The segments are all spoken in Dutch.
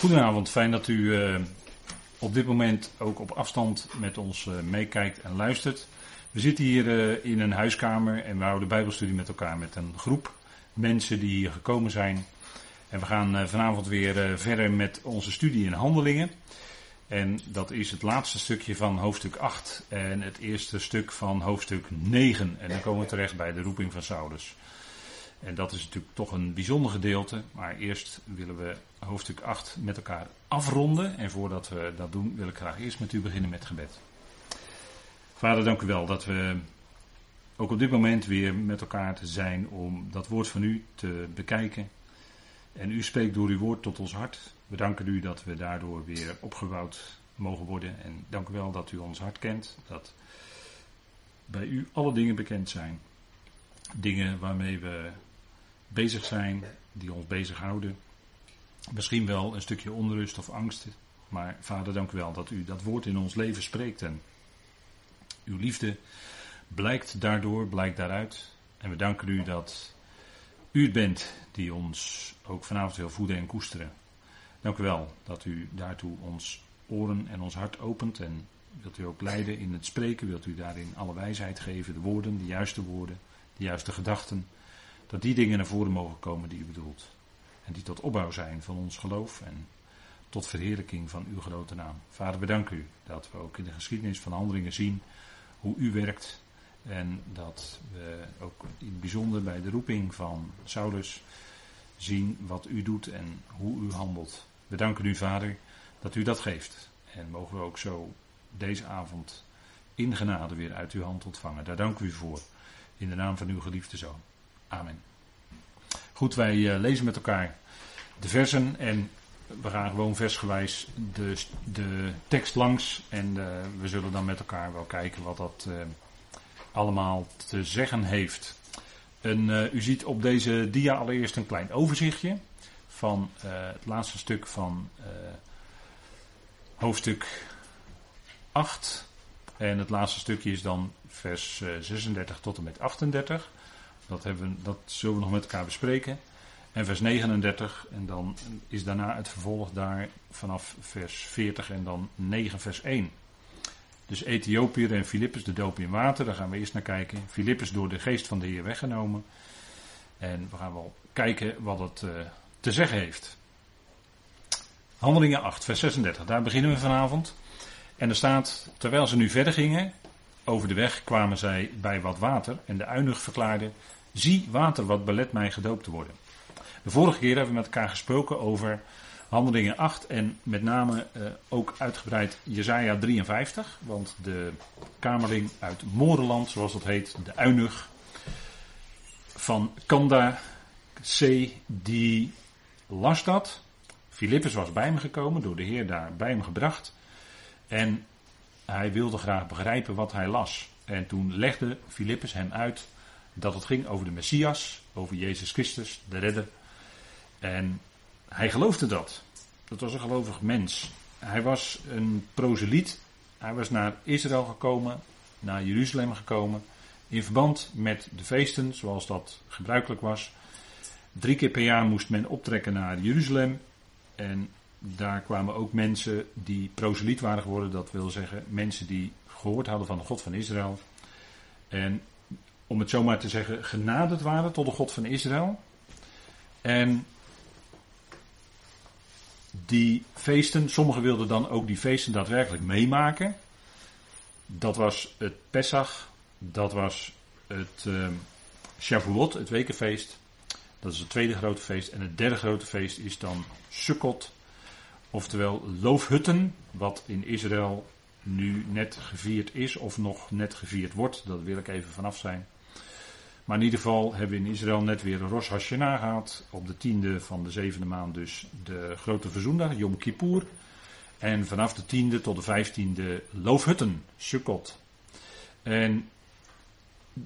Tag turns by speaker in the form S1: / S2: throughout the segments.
S1: Goedenavond, fijn dat u uh, op dit moment ook op afstand met ons uh, meekijkt en luistert. We zitten hier uh, in een huiskamer en we houden Bijbelstudie met elkaar met een groep mensen die hier gekomen zijn. En we gaan vanavond weer verder met onze studie in handelingen. En dat is het laatste stukje van hoofdstuk 8 en het eerste stuk van hoofdstuk 9. En dan komen we terecht bij de roeping van Saulus. En dat is natuurlijk toch een bijzonder gedeelte. Maar eerst willen we hoofdstuk 8 met elkaar afronden. En voordat we dat doen, wil ik graag eerst met u beginnen met gebed. Vader, dank u wel dat we ook op dit moment weer met elkaar zijn om dat woord van u te bekijken. En u spreekt door uw woord tot ons hart. We danken u dat we daardoor weer opgebouwd mogen worden. En dank u wel dat u ons hart kent. Dat bij u alle dingen bekend zijn. Dingen waarmee we bezig zijn, die ons bezighouden. Misschien wel een stukje onrust of angst. Maar vader, dank u wel dat u dat woord in ons leven spreekt. En uw liefde blijkt daardoor, blijkt daaruit. En we danken u dat u het bent die ons ook vanavond wil voeden en koesteren. Dank u wel dat u daartoe ons oren en ons hart opent. En wilt u ook leiden in het spreken, wilt u daarin alle wijsheid geven, de woorden, de juiste woorden, de juiste gedachten. Dat die dingen naar voren mogen komen die u bedoelt. En die tot opbouw zijn van ons geloof en tot verheerlijking van uw grote naam. Vader, we danken u dat we ook in de geschiedenis van handelingen zien hoe u werkt. En dat we ook in het bijzonder bij de roeping van Saulus zien wat u doet en hoe u handelt. We danken u, Vader, dat u dat geeft. En mogen we ook zo deze avond in genade weer uit uw hand ontvangen. Daar dank u voor. In de naam van uw geliefde zoon. Amen. Goed, wij uh, lezen met elkaar de versen en we gaan gewoon versgewijs de, de tekst langs en uh, we zullen dan met elkaar wel kijken wat dat uh, allemaal te zeggen heeft. U ziet op deze dia allereerst een klein overzichtje van het laatste stuk van hoofdstuk 8. En het laatste stukje is dan vers 36 tot en met 38. Dat, hebben dat zullen we nog met elkaar bespreken. En vers 39, en dan is daarna het vervolg daar vanaf vers 40 en dan 9 vers 1. Dus Ethiopië en Filippus de doop in water, daar gaan we eerst naar kijken. Filippus door de geest van de Heer weggenomen. En we gaan wel kijken wat het uh, te zeggen heeft. Handelingen 8, vers 36, daar beginnen we vanavond. En er staat, terwijl ze nu verder gingen, over de weg kwamen zij bij wat water. En de uinig verklaarde, Zie water wat belet mij gedoopt te worden. De vorige keer hebben we met elkaar gesproken over Handelingen 8 en met name uh, ook uitgebreid Jesaja 53. Want de kamerling uit Moreland, zoals dat heet, de Uinug van Kanda C, die las dat. Filippus was bij hem gekomen, door de Heer daar bij hem gebracht. En hij wilde graag begrijpen wat hij las. En toen legde Filippus hem uit dat het ging over de Messias, over Jezus Christus, de redder. En hij geloofde dat. Dat was een gelovig mens. Hij was een proseliet. Hij was naar Israël gekomen, naar Jeruzalem gekomen, in verband met de feesten, zoals dat gebruikelijk was. Drie keer per jaar moest men optrekken naar Jeruzalem. En daar kwamen ook mensen die proseliet waren geworden. Dat wil zeggen mensen die gehoord hadden van de God van Israël. En om het zomaar te zeggen, genaderd waren tot de God van Israël. En die feesten, sommigen wilden dan ook die feesten daadwerkelijk meemaken. Dat was het Pesach, dat was het uh, Shavuot, het wekenfeest. Dat is het tweede grote feest. En het derde grote feest is dan Sukkot, oftewel loofhutten, wat in Israël nu net gevierd is of nog net gevierd wordt. Dat wil ik even vanaf zijn. Maar in ieder geval hebben we in Israël net weer Rosh Hashanah gehad. Op de tiende van de zevende maand dus de grote verzoendag, Yom Kippur. En vanaf de tiende tot de vijftiende Loofhutten, Sukkot. En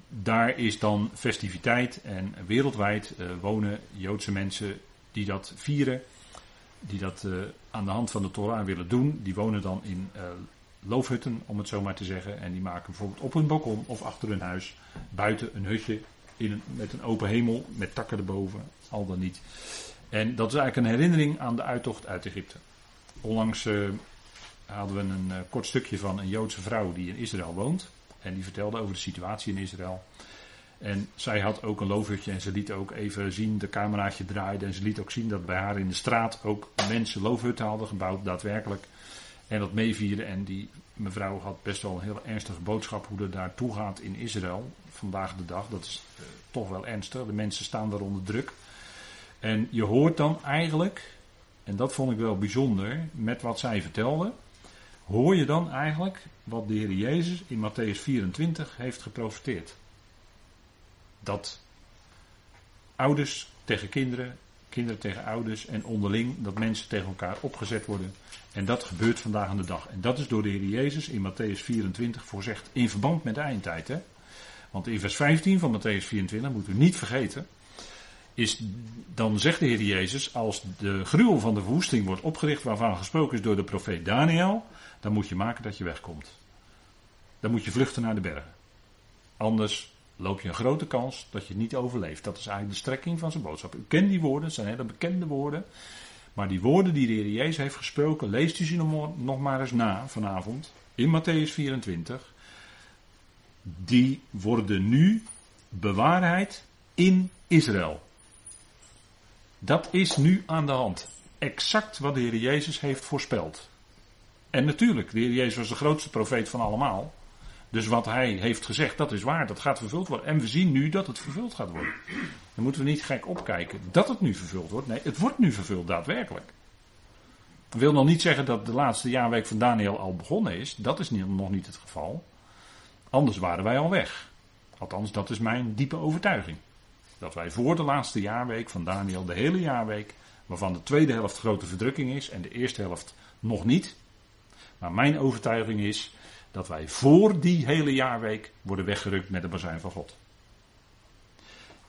S1: daar is dan festiviteit en wereldwijd uh, wonen Joodse mensen die dat vieren. Die dat uh, aan de hand van de Torah willen doen. Die wonen dan in uh, loofhutten, om het zo maar te zeggen. En die maken bijvoorbeeld op hun balkon of achter hun huis buiten een hutje met een open hemel, met takken erboven, al dan niet. En dat is eigenlijk een herinnering aan de uittocht uit Egypte. Onlangs uh, hadden we een uh, kort stukje van een Joodse vrouw die in Israël woont. En die vertelde over de situatie in Israël. En zij had ook een loofhutje en ze liet ook even zien, de cameraatje draaide. En ze liet ook zien dat bij haar in de straat ook mensen loofhutten hadden gebouwd, daadwerkelijk. En dat meevieren. En die mevrouw had best wel een heel ernstige boodschap hoe het daar toe gaat in Israël. Vandaag de dag. Dat is uh, toch wel ernstig. De mensen staan daar onder druk. En je hoort dan eigenlijk, en dat vond ik wel bijzonder, met wat zij vertelde. Hoor je dan eigenlijk wat de Heer Jezus in Matthäus 24 heeft geprofiteerd. Dat ouders tegen kinderen, kinderen tegen ouders en onderling, dat mensen tegen elkaar opgezet worden. En dat gebeurt vandaag aan de dag. En dat is door de Heer Jezus in Matthäus 24 voorzegd in verband met de eindtijd. Hè? Want in vers 15 van Matthäus 24, moet u niet vergeten, is, dan zegt de Heer Jezus, als de gruwel van de verwoesting wordt opgericht, waarvan gesproken is door de profeet Daniel, dan moet je maken dat je wegkomt. Dan moet je vluchten naar de bergen. Anders loop je een grote kans dat je het niet overleeft. Dat is eigenlijk de strekking van zijn boodschap. U kent die woorden, het zijn hele bekende woorden. Maar die woorden die de Heer Jezus heeft gesproken, leest u ze nog maar eens na vanavond in Matthäus 24. Die worden nu bewaarheid in Israël. Dat is nu aan de hand. Exact wat de Heer Jezus heeft voorspeld. En natuurlijk, de Heer Jezus was de grootste profeet van allemaal. Dus wat hij heeft gezegd, dat is waar, dat gaat vervuld worden. En we zien nu dat het vervuld gaat worden. Dan moeten we niet gek opkijken dat het nu vervuld wordt. Nee, het wordt nu vervuld, daadwerkelijk. Dat wil nog niet zeggen dat de laatste jaarweek van Daniel al begonnen is. Dat is nog niet het geval. Anders waren wij al weg. Althans, dat is mijn diepe overtuiging. Dat wij voor de laatste jaarweek van Daniel, de hele jaarweek, waarvan de tweede helft grote verdrukking is en de eerste helft nog niet. Maar mijn overtuiging is dat wij voor die hele jaarweek worden weggerukt met de bazuin van God.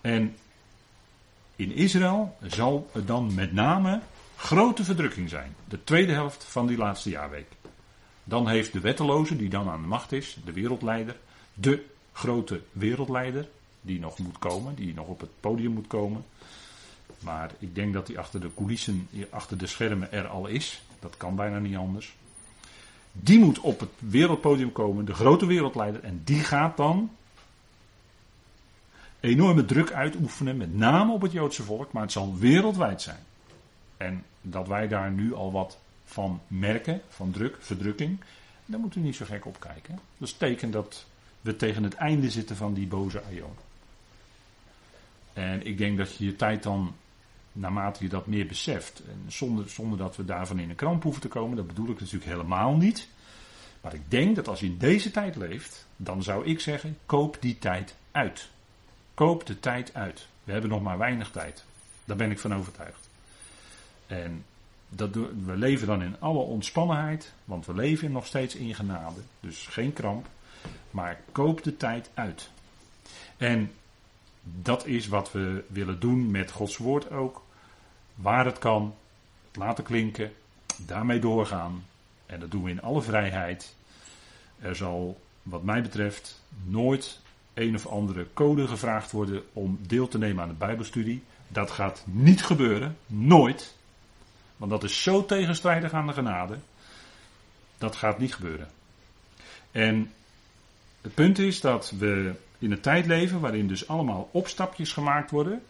S1: En in Israël zal er dan met name grote verdrukking zijn. De tweede helft van die laatste jaarweek. Dan heeft de wetteloze, die dan aan de macht is, de wereldleider, de grote wereldleider, die nog moet komen, die nog op het podium moet komen. Maar ik denk dat hij achter de coulissen, achter de schermen er al is. Dat kan bijna niet anders. Die moet op het wereldpodium komen, de grote wereldleider. En die gaat dan enorme druk uitoefenen, met name op het Joodse volk, maar het zal wereldwijd zijn. En dat wij daar nu al wat van merken, van druk, verdrukking, daar moet u niet zo gek op kijken. Dat is teken dat we tegen het einde zitten van die boze aion. En ik denk dat je je tijd dan, naarmate je dat meer beseft, en zonder, zonder dat we daarvan in een kramp hoeven te komen, dat bedoel ik natuurlijk helemaal niet. Maar ik denk dat als je in deze tijd leeft, dan zou ik zeggen, koop die tijd uit. Koop de tijd uit. We hebben nog maar weinig tijd. Daar ben ik van overtuigd. En dat we leven dan in alle ontspannenheid, want we leven nog steeds in genade. Dus geen kramp. Maar koop de tijd uit. En dat is wat we willen doen met Gods woord ook. Waar het kan, laten klinken, daarmee doorgaan. En dat doen we in alle vrijheid. Er zal, wat mij betreft, nooit een of andere code gevraagd worden om deel te nemen aan de Bijbelstudie. Dat gaat niet gebeuren, nooit. Want dat is zo tegenstrijdig aan de genade. Dat gaat niet gebeuren. En het punt is dat we in een tijd leven waarin dus allemaal opstapjes gemaakt worden.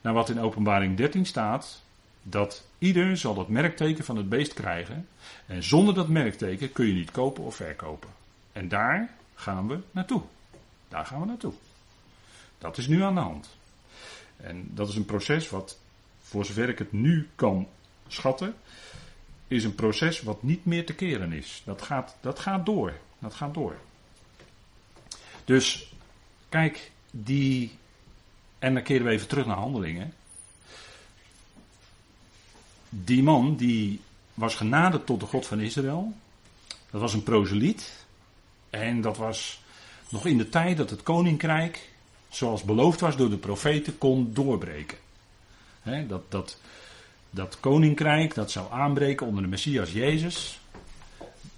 S1: Naar wat in openbaring 13 staat. Dat ieder zal dat merkteken van het beest krijgen. En zonder dat merkteken kun je niet kopen of verkopen. En daar gaan we naartoe. Daar gaan we naartoe. Dat is nu aan de hand. En dat is een proces wat, voor zover ik het nu kan schatten, is een proces wat niet meer te keren is. Dat gaat, dat gaat door. Dat gaat door. Dus Kijk, die. En dan keren we even terug naar handelingen. Die man die was genaderd tot de God van Israël. Dat was een proseliet. En dat was nog in de tijd dat het koninkrijk, zoals beloofd was door de profeten, kon doorbreken. dat, dat, dat koninkrijk dat zou aanbreken onder de Messias Jezus.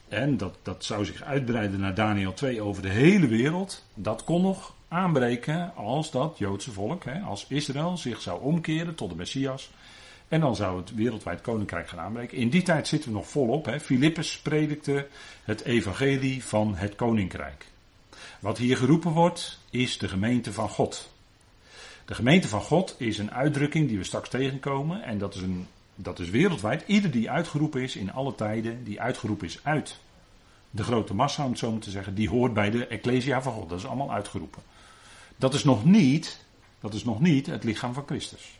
S1: En dat, dat zou zich uitbreiden naar Daniel 2 over de hele wereld. Dat kon nog aanbreken als dat Joodse volk, hè, als Israël zich zou omkeren tot de Messias. En dan zou het wereldwijd koninkrijk gaan aanbreken. In die tijd zitten we nog volop. Hè. Filippus predikte het evangelie van het koninkrijk. Wat hier geroepen wordt, is de gemeente van God. De gemeente van God is een uitdrukking die we straks tegenkomen. En dat is, een, dat is wereldwijd. Ieder die uitgeroepen is in alle tijden, die uitgeroepen is uit de grote massa, om het zo maar te zeggen, die hoort bij de Ecclesia van God. Dat is allemaal uitgeroepen. Dat is nog niet, dat is nog niet het lichaam van Christus.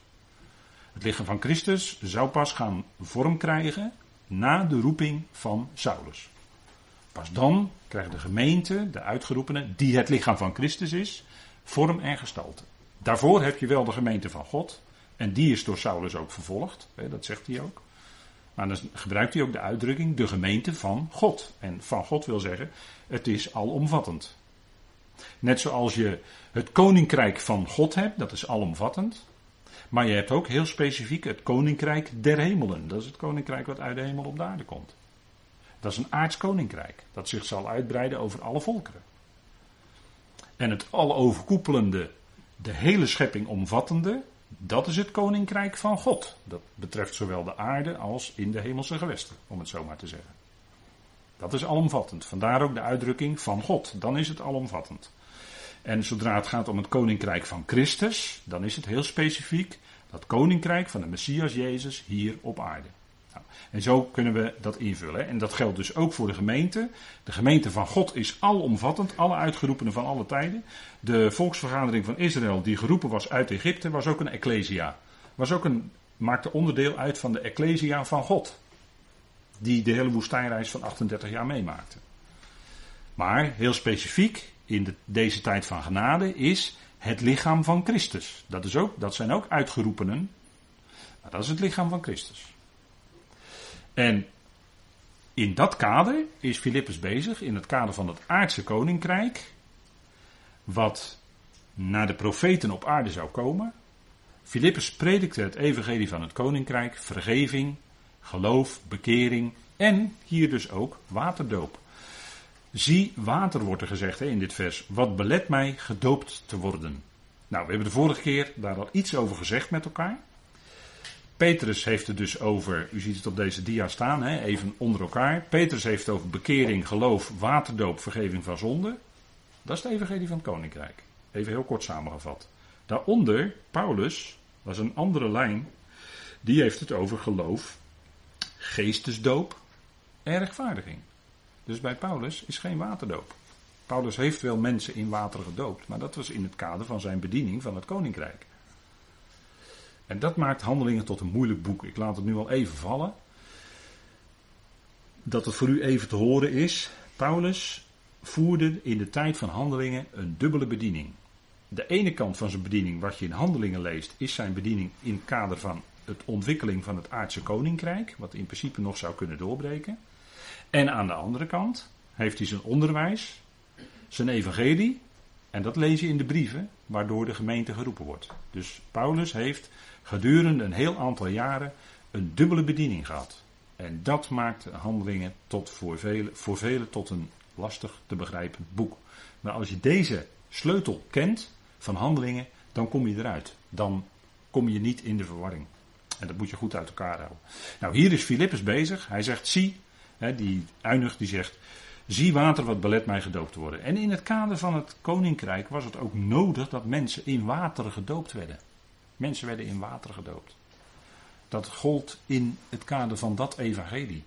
S1: Het lichaam van Christus zou pas gaan vorm krijgen na de roeping van Saulus. Pas dan krijgt de gemeente, de uitgeroepene, die het lichaam van Christus is, vorm en gestalte. Daarvoor heb je wel de gemeente van God. En die is door Saulus ook vervolgd. Dat zegt hij ook. Maar dan gebruikt hij ook de uitdrukking de gemeente van God. En van God wil zeggen, het is alomvattend. Net zoals je het koninkrijk van God hebt, dat is alomvattend. Maar je hebt ook heel specifiek het koninkrijk der hemelen. Dat is het koninkrijk wat uit de hemel op de aarde komt. Dat is een aards koninkrijk. Dat zich zal uitbreiden over alle volkeren. En het alleoverkoepelende, de hele schepping omvattende, dat is het koninkrijk van God. Dat betreft zowel de aarde als in de hemelse gewesten, om het zo maar te zeggen. Dat is alomvattend. Vandaar ook de uitdrukking van God. Dan is het alomvattend. En zodra het gaat om het koninkrijk van Christus, dan is het heel specifiek dat koninkrijk van de Messias Jezus hier op aarde. Nou, en zo kunnen we dat invullen. En dat geldt dus ook voor de gemeente. De gemeente van God is alomvattend, alle uitgeroepenen van alle tijden. De volksvergadering van Israël, die geroepen was uit Egypte, was ook een ecclesia. Was ook een, maakte onderdeel uit van de ecclesia van God. Die de hele woestijnreis van 38 jaar meemaakte. Maar heel specifiek in de, deze tijd van genade is het lichaam van Christus. Dat, is ook, dat zijn ook uitgeroepenen. Maar dat is het lichaam van Christus. En in dat kader is Filippus bezig, in het kader van het aardse koninkrijk, wat naar de profeten op aarde zou komen. Filippus predikte het evangelie van het koninkrijk, vergeving, geloof, bekering en hier dus ook waterdoop. Zie water wordt er gezegd in dit vers. Wat belet mij gedoopt te worden? Nou, we hebben de vorige keer daar al iets over gezegd met elkaar. Petrus heeft het dus over, u ziet het op deze dia staan, hè, even onder elkaar. Petrus heeft het over bekering, geloof, waterdoop, vergeving van zonde. Dat is het evangelie van het koninkrijk. Even heel kort samengevat. Daaronder, Paulus, dat is een andere lijn, die heeft het over geloof, geestesdoop en rechtvaardiging. Dus bij Paulus is geen waterdoop. Paulus heeft wel mensen in water gedoopt, maar dat was in het kader van zijn bediening van het koninkrijk. En dat maakt handelingen tot een moeilijk boek. Ik laat het nu al even vallen. Dat het voor u even te horen is. Paulus voerde in de tijd van handelingen een dubbele bediening. De ene kant van zijn bediening, wat je in handelingen leest, is zijn bediening in het kader van het ontwikkeling van het aardse koninkrijk, wat in principe nog zou kunnen doorbreken. En aan de andere kant heeft hij zijn onderwijs, zijn evangelie, en dat lees je in de brieven, waardoor de gemeente geroepen wordt. Dus Paulus heeft gedurende een heel aantal jaren een dubbele bediening gehad. En dat maakt handelingen tot voor velen, voor tot een lastig te begrijpen boek. Maar als je deze sleutel kent van handelingen, dan kom je eruit. Dan kom je niet in de verwarring. En dat moet je goed uit elkaar houden. Nou, hier is Filippus bezig. Hij zegt, zie, hè, die uinig die zegt, zie water wat belet mij gedoopt te worden. En in het kader van het koninkrijk was het ook nodig dat mensen in water gedoopt werden. Mensen werden in water gedoopt. Dat gold in het kader van dat evangelie.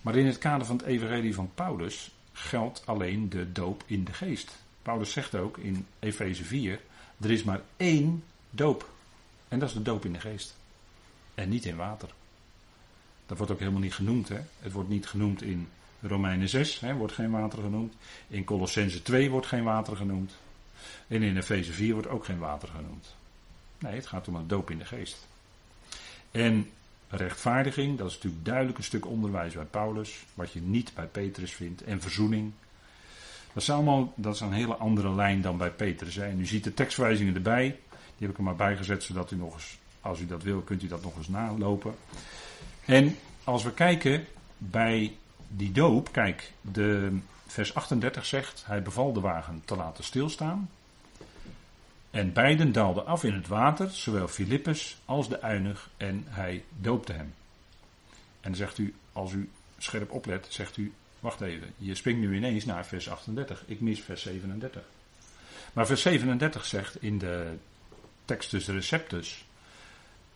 S1: Maar in het kader van het evangelie van Paulus geldt alleen de doop in de geest. Paulus zegt ook in Efeze 4, er is maar één doop. En dat is de doop in de geest. En niet in water. Dat wordt ook helemaal niet genoemd. Hè? Het wordt niet genoemd in Romeinen 6, hè, wordt geen water genoemd. In Colossense 2 wordt geen water genoemd. En in Efeze 4 wordt ook geen water genoemd. Nee, het gaat om een doop in de geest. En rechtvaardiging, dat is natuurlijk duidelijk een stuk onderwijs bij Paulus, wat je niet bij Petrus vindt. En verzoening. Dat is allemaal dat is een hele andere lijn dan bij Petrus. En u ziet de tekstwijzingen erbij. Die heb ik er maar bijgezet, zodat u nog eens, als u dat wil, kunt u dat nog eens nalopen. En als we kijken bij die doop, kijk, de vers 38 zegt, hij beval de wagen te laten stilstaan. En beiden daalden af in het water, zowel Filippus als de uinig, en hij doopte hem. En zegt u, als u scherp oplet, zegt u, wacht even, je springt nu ineens naar vers 38. Ik mis vers 37. Maar vers 37 zegt in de Textus Receptus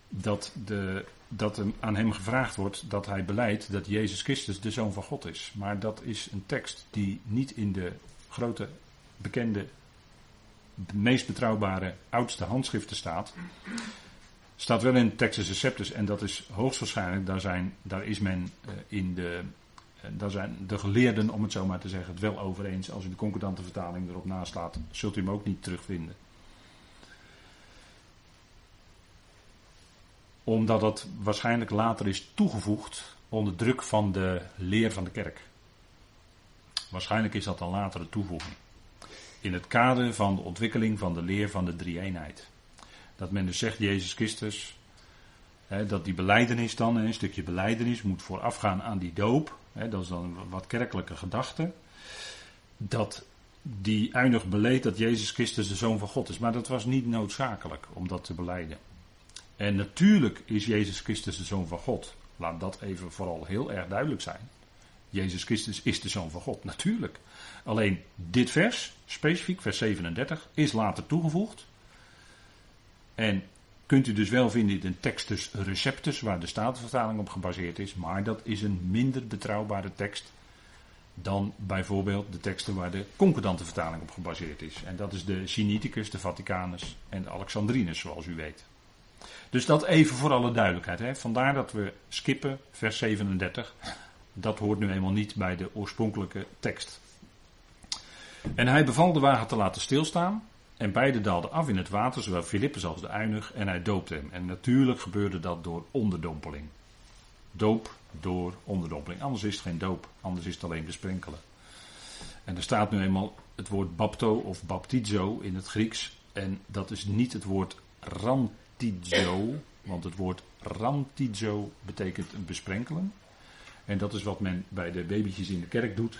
S1: dat, de, dat aan hem gevraagd wordt dat hij beleidt dat Jezus Christus de Zoon van God is. Maar dat is een tekst die niet in de grote, bekende, meest betrouwbare, oudste handschriften staat. Staat wel in Textus Receptus en dat is hoogstwaarschijnlijk, daar, zijn, daar is men uh, in de eh, daar zijn de geleerden, om het zo maar te zeggen, het wel over eens. Als u de concordante vertaling erop naslaat, zult u hem ook niet terugvinden. Omdat dat waarschijnlijk later is toegevoegd onder druk van de leer van de kerk. Waarschijnlijk is dat een latere toevoeging. In het kader van de ontwikkeling van de leer van de drie-eenheid. Dat men dus zegt, Jezus Christus, hè, dat die beleidenis dan, een stukje beleidenis, moet voorafgaan aan die doop. Hè, dat is dan wat kerkelijke gedachte. Dat die eindig beleed dat Jezus Christus de Zoon van God is. Maar dat was niet noodzakelijk om dat te beleiden. En natuurlijk is Jezus Christus de Zoon van God. Laat dat even vooral heel erg duidelijk zijn. Jezus Christus is de Zoon van God, natuurlijk. Alleen dit vers, specifiek vers 37, is later toegevoegd. En kunt u dus wel vinden in de Textus Receptus, waar de Statenvertaling op gebaseerd is. Maar dat is een minder betrouwbare tekst dan bijvoorbeeld de teksten waar de concordante vertaling op gebaseerd is. En dat is de Sinaiticus, de Vaticanus en de Alexandrinus, zoals u weet. Dus dat even voor alle duidelijkheid. Hè. Vandaar dat we skippen vers 37. Dat hoort nu eenmaal niet bij de oorspronkelijke tekst. En hij beval de wagen te laten stilstaan. En beide daalden af in het water, zowel Filippus als de uinig, en hij doopte hem. En natuurlijk gebeurde dat door onderdompeling. Doop door onderdompeling. Anders is het geen doop, anders is het alleen besprenkelen. En er staat nu eenmaal het woord bapto of baptizo in het Grieks. En dat is niet het woord rant rantizo, want het woord rantizo betekent besprenkelen. En dat is wat men bij de babytjes in de kerk doet.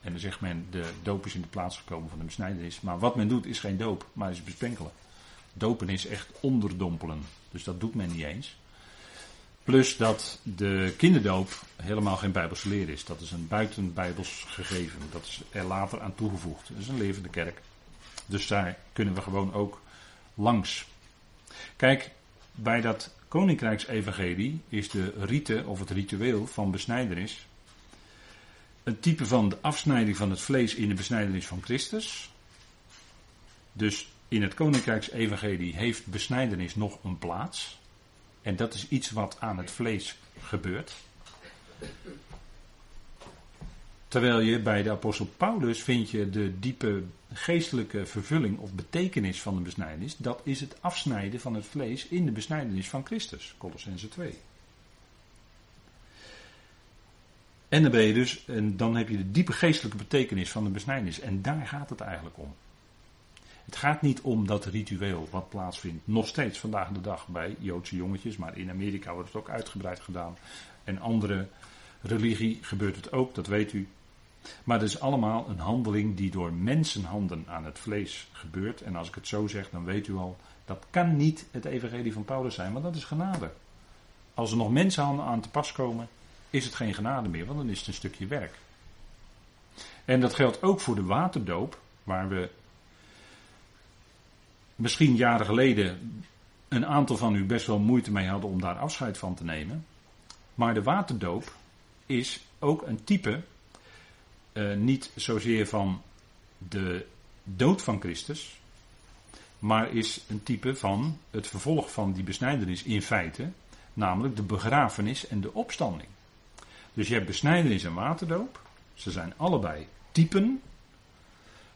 S1: En dan zegt men, de doop is in de plaats gekomen van de besnijdenis. Maar wat men doet is geen doop, maar is besprenkelen. Dopen is echt onderdompelen. Dus dat doet men niet eens. Plus dat de kinderdoop helemaal geen bijbelse leer is. Dat is een buitenbijbels gegeven. Dat is er later aan toegevoegd. Dat is een levende kerk. Dus daar kunnen we gewoon ook langs. Kijk, bij dat koninkrijksevangelie is de rite of het ritueel van besnijdenis een type van de afsnijding van het vlees in de besnijdenis van Christus. Dus in het koninkrijksevangelie heeft besnijdenis nog een plaats. En dat is iets wat aan het vlees gebeurt. Terwijl je bij de apostel Paulus vind je de diepe geestelijke vervulling of betekenis van de besnijdenis. Dat is het afsnijden van het vlees in de besnijdenis van Christus. Colossense 2. En dan ben je dus, en dan heb je de diepe geestelijke betekenis van de besnijdenis. En daar gaat het eigenlijk om. Het gaat niet om dat ritueel wat plaatsvindt, nog steeds vandaag de dag bij Joodse jongetjes, maar in Amerika wordt het ook uitgebreid gedaan. En andere religie gebeurt het ook, dat weet u. Maar het is allemaal een handeling die door mensenhanden aan het vlees gebeurt. En als ik het zo zeg, dan weet u al, dat kan niet het evangelie van Paulus zijn, want dat is genade. Als er nog mensenhanden aan te pas komen, is het geen genade meer, want dan is het een stukje werk. En dat geldt ook voor de waterdoop, waar we misschien jaren geleden een aantal van u best wel moeite mee hadden om daar afscheid van te nemen. Maar de waterdoop is ook een type uh, niet zozeer van de dood van Christus, maar is een type van het vervolg van die besnijdenis in feite, namelijk de begrafenis en de opstanding. Dus je hebt besnijdenis en waterdoop, ze zijn allebei typen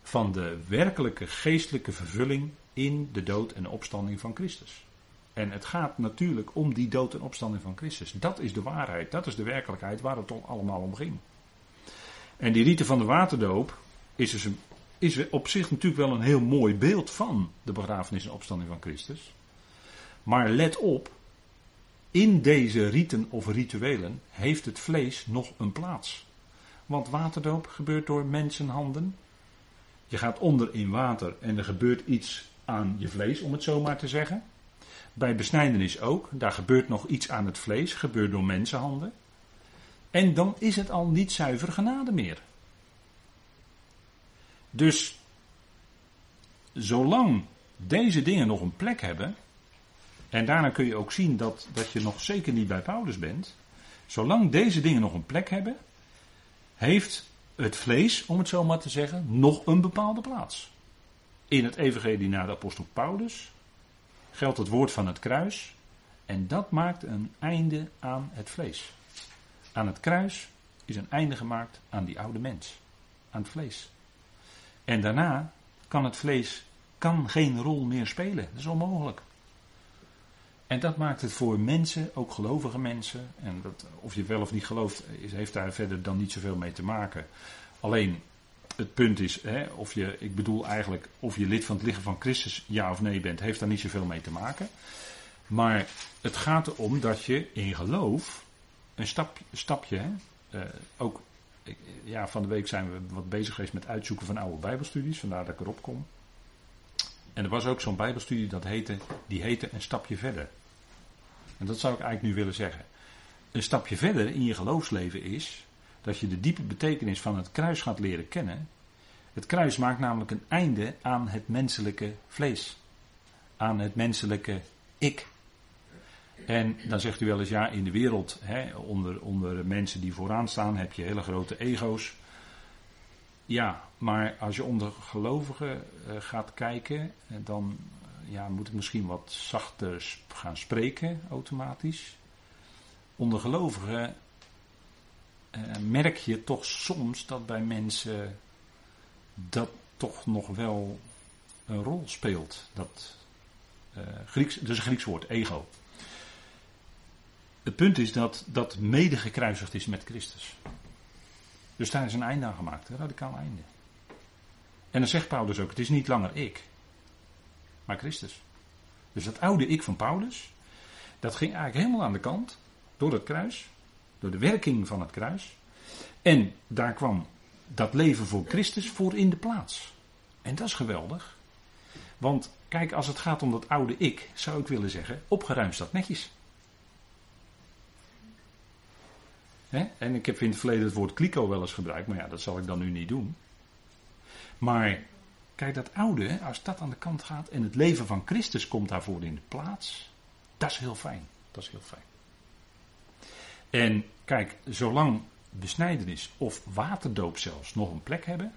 S1: van de werkelijke geestelijke vervulling in de dood en opstanding van Christus. En het gaat natuurlijk om die dood en opstanding van Christus. Dat is de waarheid, dat is de werkelijkheid waar het allemaal om ging. En die rite van de waterdoop is, dus is op zich natuurlijk wel een heel mooi beeld van de begrafenis en opstanding van Christus. Maar let op, in deze riten of rituelen heeft het vlees nog een plaats. Want waterdoop gebeurt door mensenhanden. Je gaat onder in water en er gebeurt iets aan je vlees, om het zo maar te zeggen. Bij besnijdenis ook. Daar gebeurt nog iets aan het vlees, gebeurt door mensenhanden. En dan is het al niet zuiver genade meer. Dus zolang deze dingen nog een plek hebben, en daarna kun je ook zien dat, dat je nog zeker niet bij Paulus bent, zolang deze dingen nog een plek hebben, heeft het vlees, om het zo maar te zeggen, nog een bepaalde plaats. In het evangelie naar de apostel Paulus geldt het woord van het kruis en dat maakt een einde aan het vlees. Aan het kruis is een einde gemaakt aan die oude mens, aan het vlees. En daarna kan het vlees kan geen rol meer spelen. Dat is onmogelijk. En dat maakt het voor mensen, ook gelovige mensen, en dat, of je wel of niet gelooft, heeft daar verder dan niet zoveel mee te maken. Alleen het punt is, hè, of je, ik bedoel eigenlijk, of je lid van het lichaam van Christus ja of nee bent, heeft daar niet zoveel mee te maken. Maar het gaat erom dat je in geloof een stap, stapje, hè, uh, ook ja, van de week zijn we wat bezig geweest met uitzoeken van oude Bijbelstudies, vandaar dat ik erop kom. En er was ook zo'n Bijbelstudie dat heette, die heette Een stapje verder. En dat zou ik eigenlijk nu willen zeggen. Een stapje verder in je geloofsleven is dat je de diepe betekenis van het kruis gaat leren kennen. Het kruis maakt namelijk een einde aan het menselijke vlees. Aan het menselijke ik. En dan zegt u wel eens, ja, in de wereld, hè, onder, onder mensen die vooraan staan, heb je hele grote ego's. Ja, maar als je onder gelovigen uh, gaat kijken, eh, dan uh, ja, moet ik misschien wat zachter gaan spreken, automatisch. Onder gelovigen merk je toch soms dat bij mensen dat toch nog wel een rol speelt. Dat, Grieks, dus een Grieks woord, ego. Het punt is dat dat mede gekruisigd is met Christus. Dus daar is een einde aan gemaakt, een radicaal einde. En dan zegt Paulus ook: het is niet langer ik, maar Christus. Dus dat oude ik van Paulus, dat ging eigenlijk helemaal aan de kant door het kruis, door de werking van het kruis. En daar kwam dat leven voor Christus voor in de plaats. En dat is geweldig. Want kijk, als het gaat om dat oude ik, zou ik willen zeggen, opgeruimd staat netjes. En ik heb in het verleden het woord kliko wel eens gebruikt, maar ja, dat zal ik dan nu niet doen. Maar kijk, dat oude, als dat aan de kant gaat en het leven van Christus komt daarvoor in de plaats, dat is heel fijn. Dat is heel fijn. En kijk, zolang besnijdenis of waterdoop zelfs nog een plek hebben,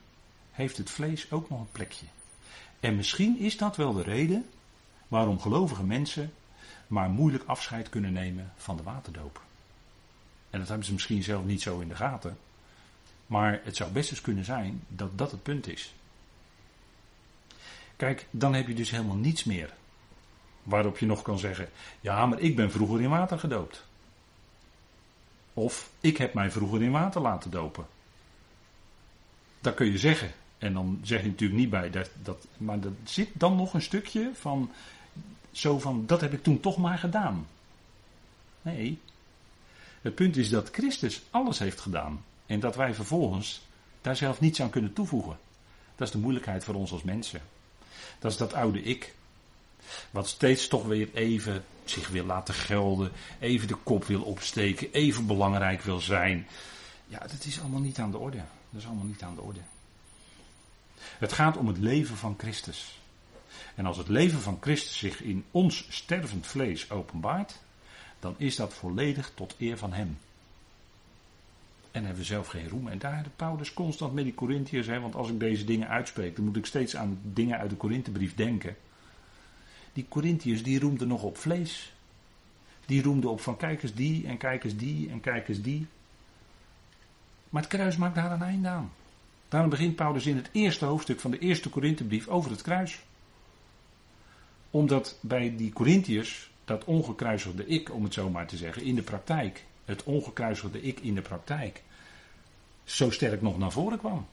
S1: heeft het vlees ook nog een plekje. En misschien is dat wel de reden waarom gelovige mensen maar moeilijk afscheid kunnen nemen van de waterdoop. En dat hebben ze misschien zelf niet zo in de gaten. Maar het zou best eens kunnen zijn dat dat het punt is. Kijk, dan heb je dus helemaal niets meer. Waarop je nog kan zeggen: Ja, maar ik ben vroeger in water gedoopt. Of ik heb mij vroeger in water laten dopen. Dat kun je zeggen. En dan zeg je natuurlijk niet bij dat, dat. Maar er zit dan nog een stukje van. Zo van: dat heb ik toen toch maar gedaan. Nee, het punt is dat Christus alles heeft gedaan. En dat wij vervolgens daar zelf niets aan kunnen toevoegen. Dat is de moeilijkheid voor ons als mensen. Dat is dat oude ik. Wat steeds toch weer even zich wil laten gelden. Even de kop wil opsteken. Even belangrijk wil zijn. Ja, dat is allemaal niet aan de orde. Dat is allemaal niet aan de orde. Het gaat om het leven van Christus. En als het leven van Christus zich in ons stervend vlees openbaart, dan is dat volledig tot eer van Hem. En hebben we zelf geen roem. En daar de Paulus constant met die Corinthiërs. Want als ik deze dingen uitspreek, dan moet ik steeds aan dingen uit de Korinthebrief denken. Die Corinthiërs die roemden nog op vlees. Die roemden op van kijkers die en kijkers die en kijkers die. Maar het kruis maakt daar een einde aan. Daarom begint Paulus in het eerste hoofdstuk van de eerste Korinthebrief over het kruis. Omdat bij die Corinthiërs dat ongekruisigde ik, om het zo maar te zeggen, in de praktijk, het ongekruisigde ik in de praktijk, zo sterk nog naar voren kwam.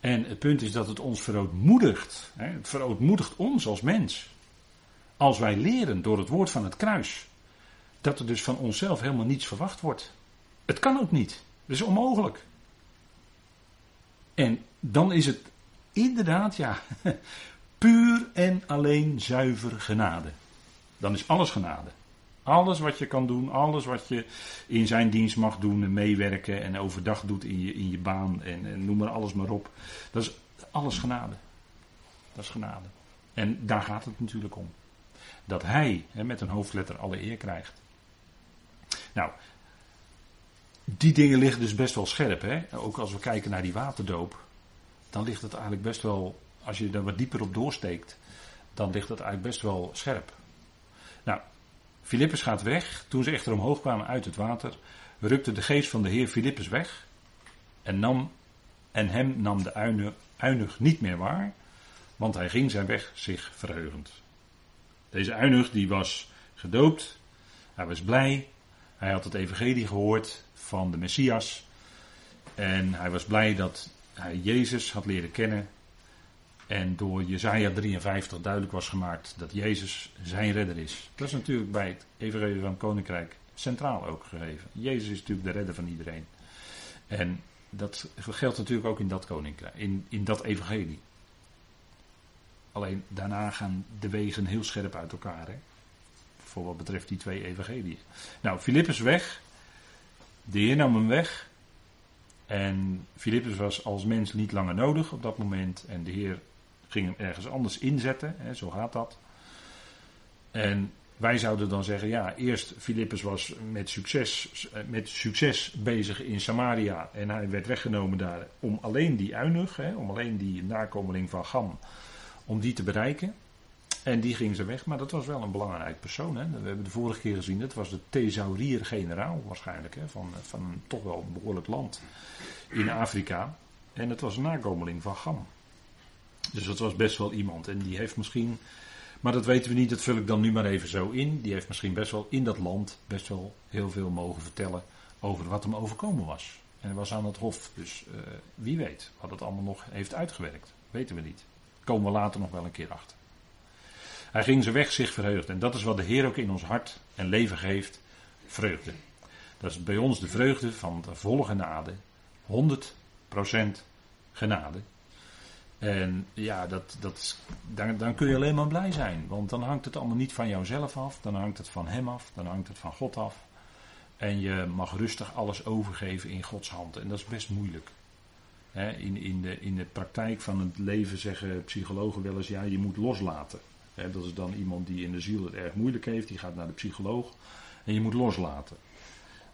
S1: En het punt is dat het ons verootmoedigt. Hè, het verootmoedigt ons als mens. Als wij leren door het woord van het kruis. Dat er dus van onszelf helemaal niets verwacht wordt. Het kan ook niet. Dat is onmogelijk. En dan is het Inderdaad, ja. Puur en alleen zuiver genade. Dan is alles genade. Alles wat je kan doen, alles wat je in zijn dienst mag doen en meewerken en overdag doet in je, in je baan en, en noem maar alles maar op. Dat is alles genade. Dat is genade. En daar gaat het natuurlijk om. Dat hij hè, met een hoofdletter alle eer krijgt. Nou, die dingen liggen dus best wel scherp. Hè? Ook als we kijken naar die waterdoop. Dan ligt het eigenlijk best wel, als je er wat dieper op doorsteekt. Dan ligt het eigenlijk best wel scherp. Nou, Filippus gaat weg. Toen ze echter omhoog kwamen uit het water, rukte de geest van de Heer Filippus weg. En, nam, en hem nam de uinig niet meer waar, want hij ging zijn weg zich verheugend. Deze uinig die was gedoopt, hij was blij, hij had het evangelie gehoord van de Messias en hij was blij dat hij Jezus had leren kennen en door Jezaja 53 duidelijk was gemaakt dat Jezus zijn redder is. Dat is natuurlijk bij het evangelie van het koninkrijk centraal ook gegeven. Jezus is natuurlijk de redder van iedereen. En dat geldt natuurlijk ook in dat koninkrijk, in, in dat evangelie. Alleen daarna gaan de wegen heel scherp uit elkaar. Hè? Voor wat betreft die twee evangeliën. Nou, Filippus weg. De Heer nam hem weg. En Filippus was als mens niet langer nodig op dat moment. En de Heer ging hem ergens anders inzetten. Hè, zo gaat dat. En wij zouden dan zeggen, ja, eerst Filippus was met succes, met succes bezig in Samaria en hij werd weggenomen daar om alleen die uinig, hè, om alleen die nakomeling van Gam, om die te bereiken. En die ging ze weg, maar dat was wel een belangrijk persoon. Hè. We hebben de vorige keer gezien, het was de thesaurier-generaal waarschijnlijk, hè, van, van toch wel een behoorlijk land in Afrika. En het was een nakomeling van Gam. Dus dat was best wel iemand. En die heeft misschien, maar dat weten we niet, dat vul ik dan nu maar even zo in. Die heeft misschien best wel in dat land best wel heel veel mogen vertellen over wat hem overkomen was. En hij was aan het hof, dus uh, wie weet wat het allemaal nog heeft uitgewerkt. Weten we niet. Komen we later nog wel een keer achter. Hij ging zijn weg zich verheugd. En dat is wat de Heer ook in ons hart en leven geeft. Vreugde. Dat is bij ons de vreugde van de volle genade. 100% genade. En ja, dat, dat, dan, dan kun je alleen maar blij zijn. Want dan hangt het allemaal niet van jouzelf af. Dan hangt het van Hem af. Dan hangt het van God af. En je mag rustig alles overgeven in Gods hand. En dat is best moeilijk. in, in, de, in de praktijk van het leven zeggen psychologen wel eens: ja, je moet loslaten. dat is dan iemand die in de ziel het erg moeilijk heeft. Die gaat naar de psycholoog. En je moet loslaten.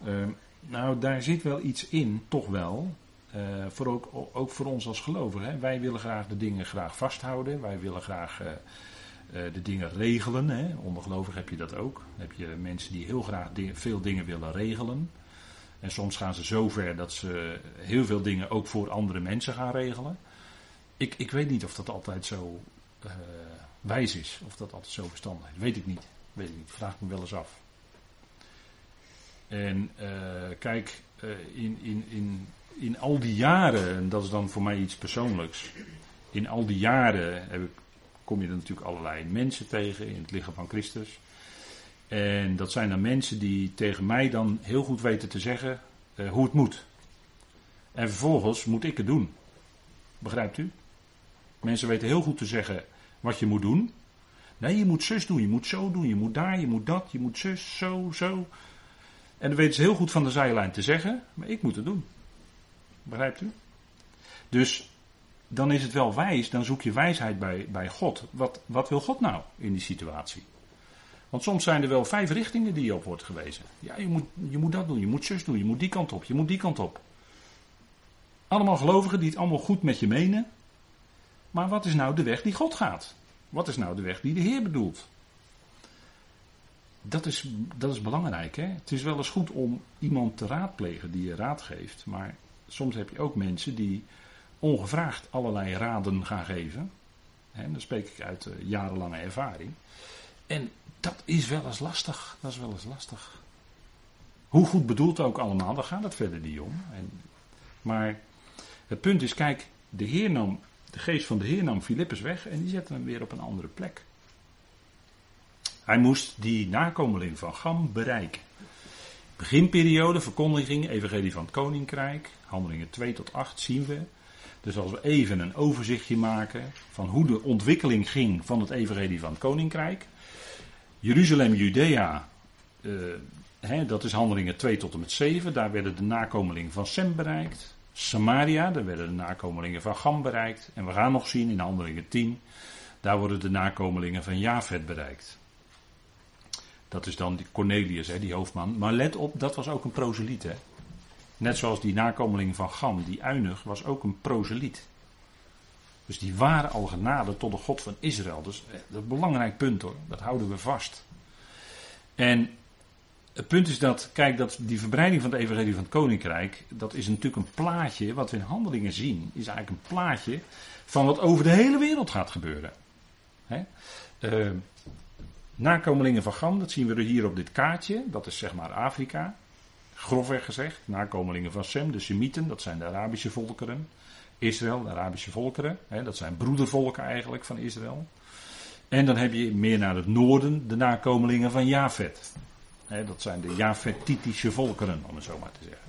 S1: Ehm, nou, daar zit wel iets in, toch wel. Uh, voor ook, ook, voor ons als gelovigen. Wij willen graag de dingen graag vasthouden. Wij willen graag uh, uh, de dingen regelen. Hè. Onder heb je dat ook. Dan heb je mensen die heel graag veel dingen willen regelen. En soms gaan ze zo ver dat ze heel veel dingen ook voor andere mensen gaan regelen. Ik, ik weet niet of dat altijd zo wijs is. Of dat altijd zo verstandig is. Weet ik niet. Weet ik niet. Vraag me wel eens af. En kijk, in, in, in in al die jaren, en dat is dan voor mij iets persoonlijks. In al die jaren heb ik, kom je er natuurlijk allerlei mensen tegen in het lichaam van Christus. En dat zijn dan mensen die tegen mij dan heel goed weten te zeggen uh, hoe het moet. En vervolgens moet ik het doen. Begrijpt u? Mensen weten heel goed te zeggen wat je moet doen. Nee, je moet zus doen, je moet zo doen, je moet daar, je moet dat, je moet zus, zo, zo. En dat weten ze heel goed van de zijlijn te zeggen, maar ik moet het doen. Begrijpt u? Dus dan is het wel wijs, dan zoek je wijsheid bij, bij God. Wat, wat wil God nou in die situatie? Want soms zijn er wel vijf richtingen die je op wordt gewezen. Ja, je moet, je moet dat doen, je moet zus doen, je moet die kant op, je moet die kant op. Allemaal gelovigen die het allemaal goed met je menen. Maar wat is nou de weg die God gaat? Wat is nou de weg die de Heer bedoelt? Dat is, dat is belangrijk. Hè? Het is wel eens goed om iemand te raadplegen die je raad geeft. Maar soms heb je ook mensen die ongevraagd allerlei raden gaan geven. En dan spreek ik uit uh, jarenlange ervaring. En dat is wel eens lastig. Dat is wel eens lastig. Hoe goed bedoeld ook allemaal, daar gaat het verder niet om. En, maar het punt is, kijk, de Heer nam, de geest van de Heer nam Filippus weg en die zette hem weer op een andere plek. Hij moest die nakomeling van Gam bereiken. Beginperiode, verkondiging, evangelie van het koninkrijk, handelingen 2 tot 8 zien we. Dus als we even een overzichtje maken van hoe de ontwikkeling ging van het evangelie van het koninkrijk. Jeruzalem, Judea, eh, hè, dat is handelingen 2 tot en met 7. Daar werden de nakomelingen van Sem bereikt. Samaria, daar werden de nakomelingen van Gam bereikt. En we gaan nog zien in handelingen 10, daar worden de nakomelingen van Javed bereikt. Dat is dan Cornelius, hè, die hoofdman. Maar let op, dat was ook een proseliet. Hè. Net zoals die nakomeling van Gam, die Uinig, was ook een proseliet. Dus die waren al genade tot de God van Israël. Dus eh, dat is een belangrijk punt hoor. Dat houden we vast. En het punt is dat, kijk, dat die verbreiding van het evangelie van het koninkrijk, dat is natuurlijk een plaatje, wat we in handelingen zien, is eigenlijk een plaatje van wat over de hele wereld gaat gebeuren. Hè? Uh, nakomelingen van Gam, dat zien we hier op dit kaartje, dat is zeg maar Afrika grofweg gezegd, nakomelingen van Sem, de Semieten, dat zijn de Arabische volkeren. Israël, de Arabische volkeren, hè, dat zijn broedervolken eigenlijk van Israël. En dan heb je meer naar het noorden de nakomelingen van Jafet. Hè, dat zijn de Jafetitische volkeren, om het zo maar te zeggen.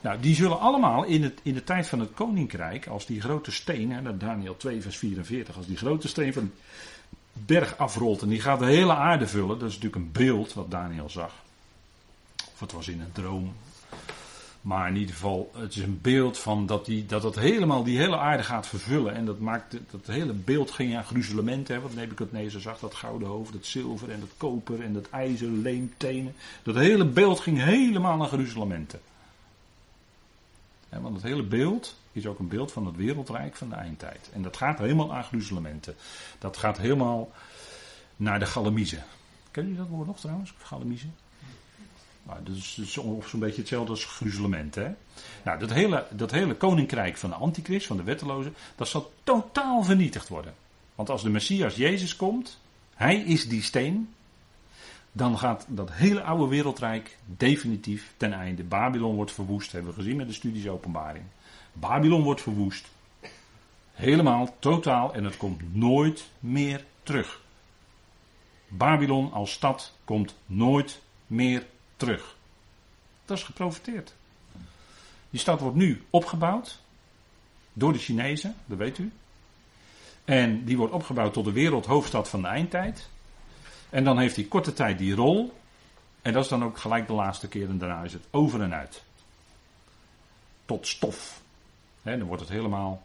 S1: Nou, die zullen allemaal in, het, in de tijd van het koninkrijk, als die grote steen, hè, Daniel 2 vers 44, als die grote steen van berg afrolt en die gaat de hele aarde vullen, dat is natuurlijk een beeld wat Daniel zag. Of het was in een droom. Maar in ieder geval, het is een beeld van dat, die, dat het helemaal die hele aarde gaat vervullen. En dat maakt dat hele beeld ging aan gruzelementen. Wat Nebuchadnezzar zag, dat gouden hoofd, dat zilver en dat koper en dat ijzer, leem, tenen. Dat hele beeld ging helemaal aan gruzelementen. Want het hele beeld is ook een beeld van het wereldrijk van de eindtijd. En dat gaat helemaal aan gruzelementen. Dat gaat helemaal naar de Galamiezen. Ken je dat woord nog trouwens, Galamiezen? Nou, dat is, zo'n beetje hetzelfde als gruzelement. Hè? Nou, dat hele, dat hele koninkrijk van de antichrist, van de wetteloze, dat zal totaal vernietigd worden. Want als de Messias Jezus komt, hij is die steen, dan gaat dat hele oude wereldrijk definitief ten einde. Babylon wordt verwoest, hebben we gezien met de studies openbaring. Babylon wordt verwoest. Helemaal, totaal, en het komt nooit meer terug. Babylon als stad komt nooit meer terug. Dat is geprofiteerd. Die stad wordt nu opgebouwd door de Chinezen, dat weet u. En die wordt opgebouwd tot de wereldhoofdstad van de eindtijd. En dan heeft hij korte tijd die rol. En dat is dan ook gelijk de laatste keer en daarna is het over en uit. Tot stof. dan wordt het helemaal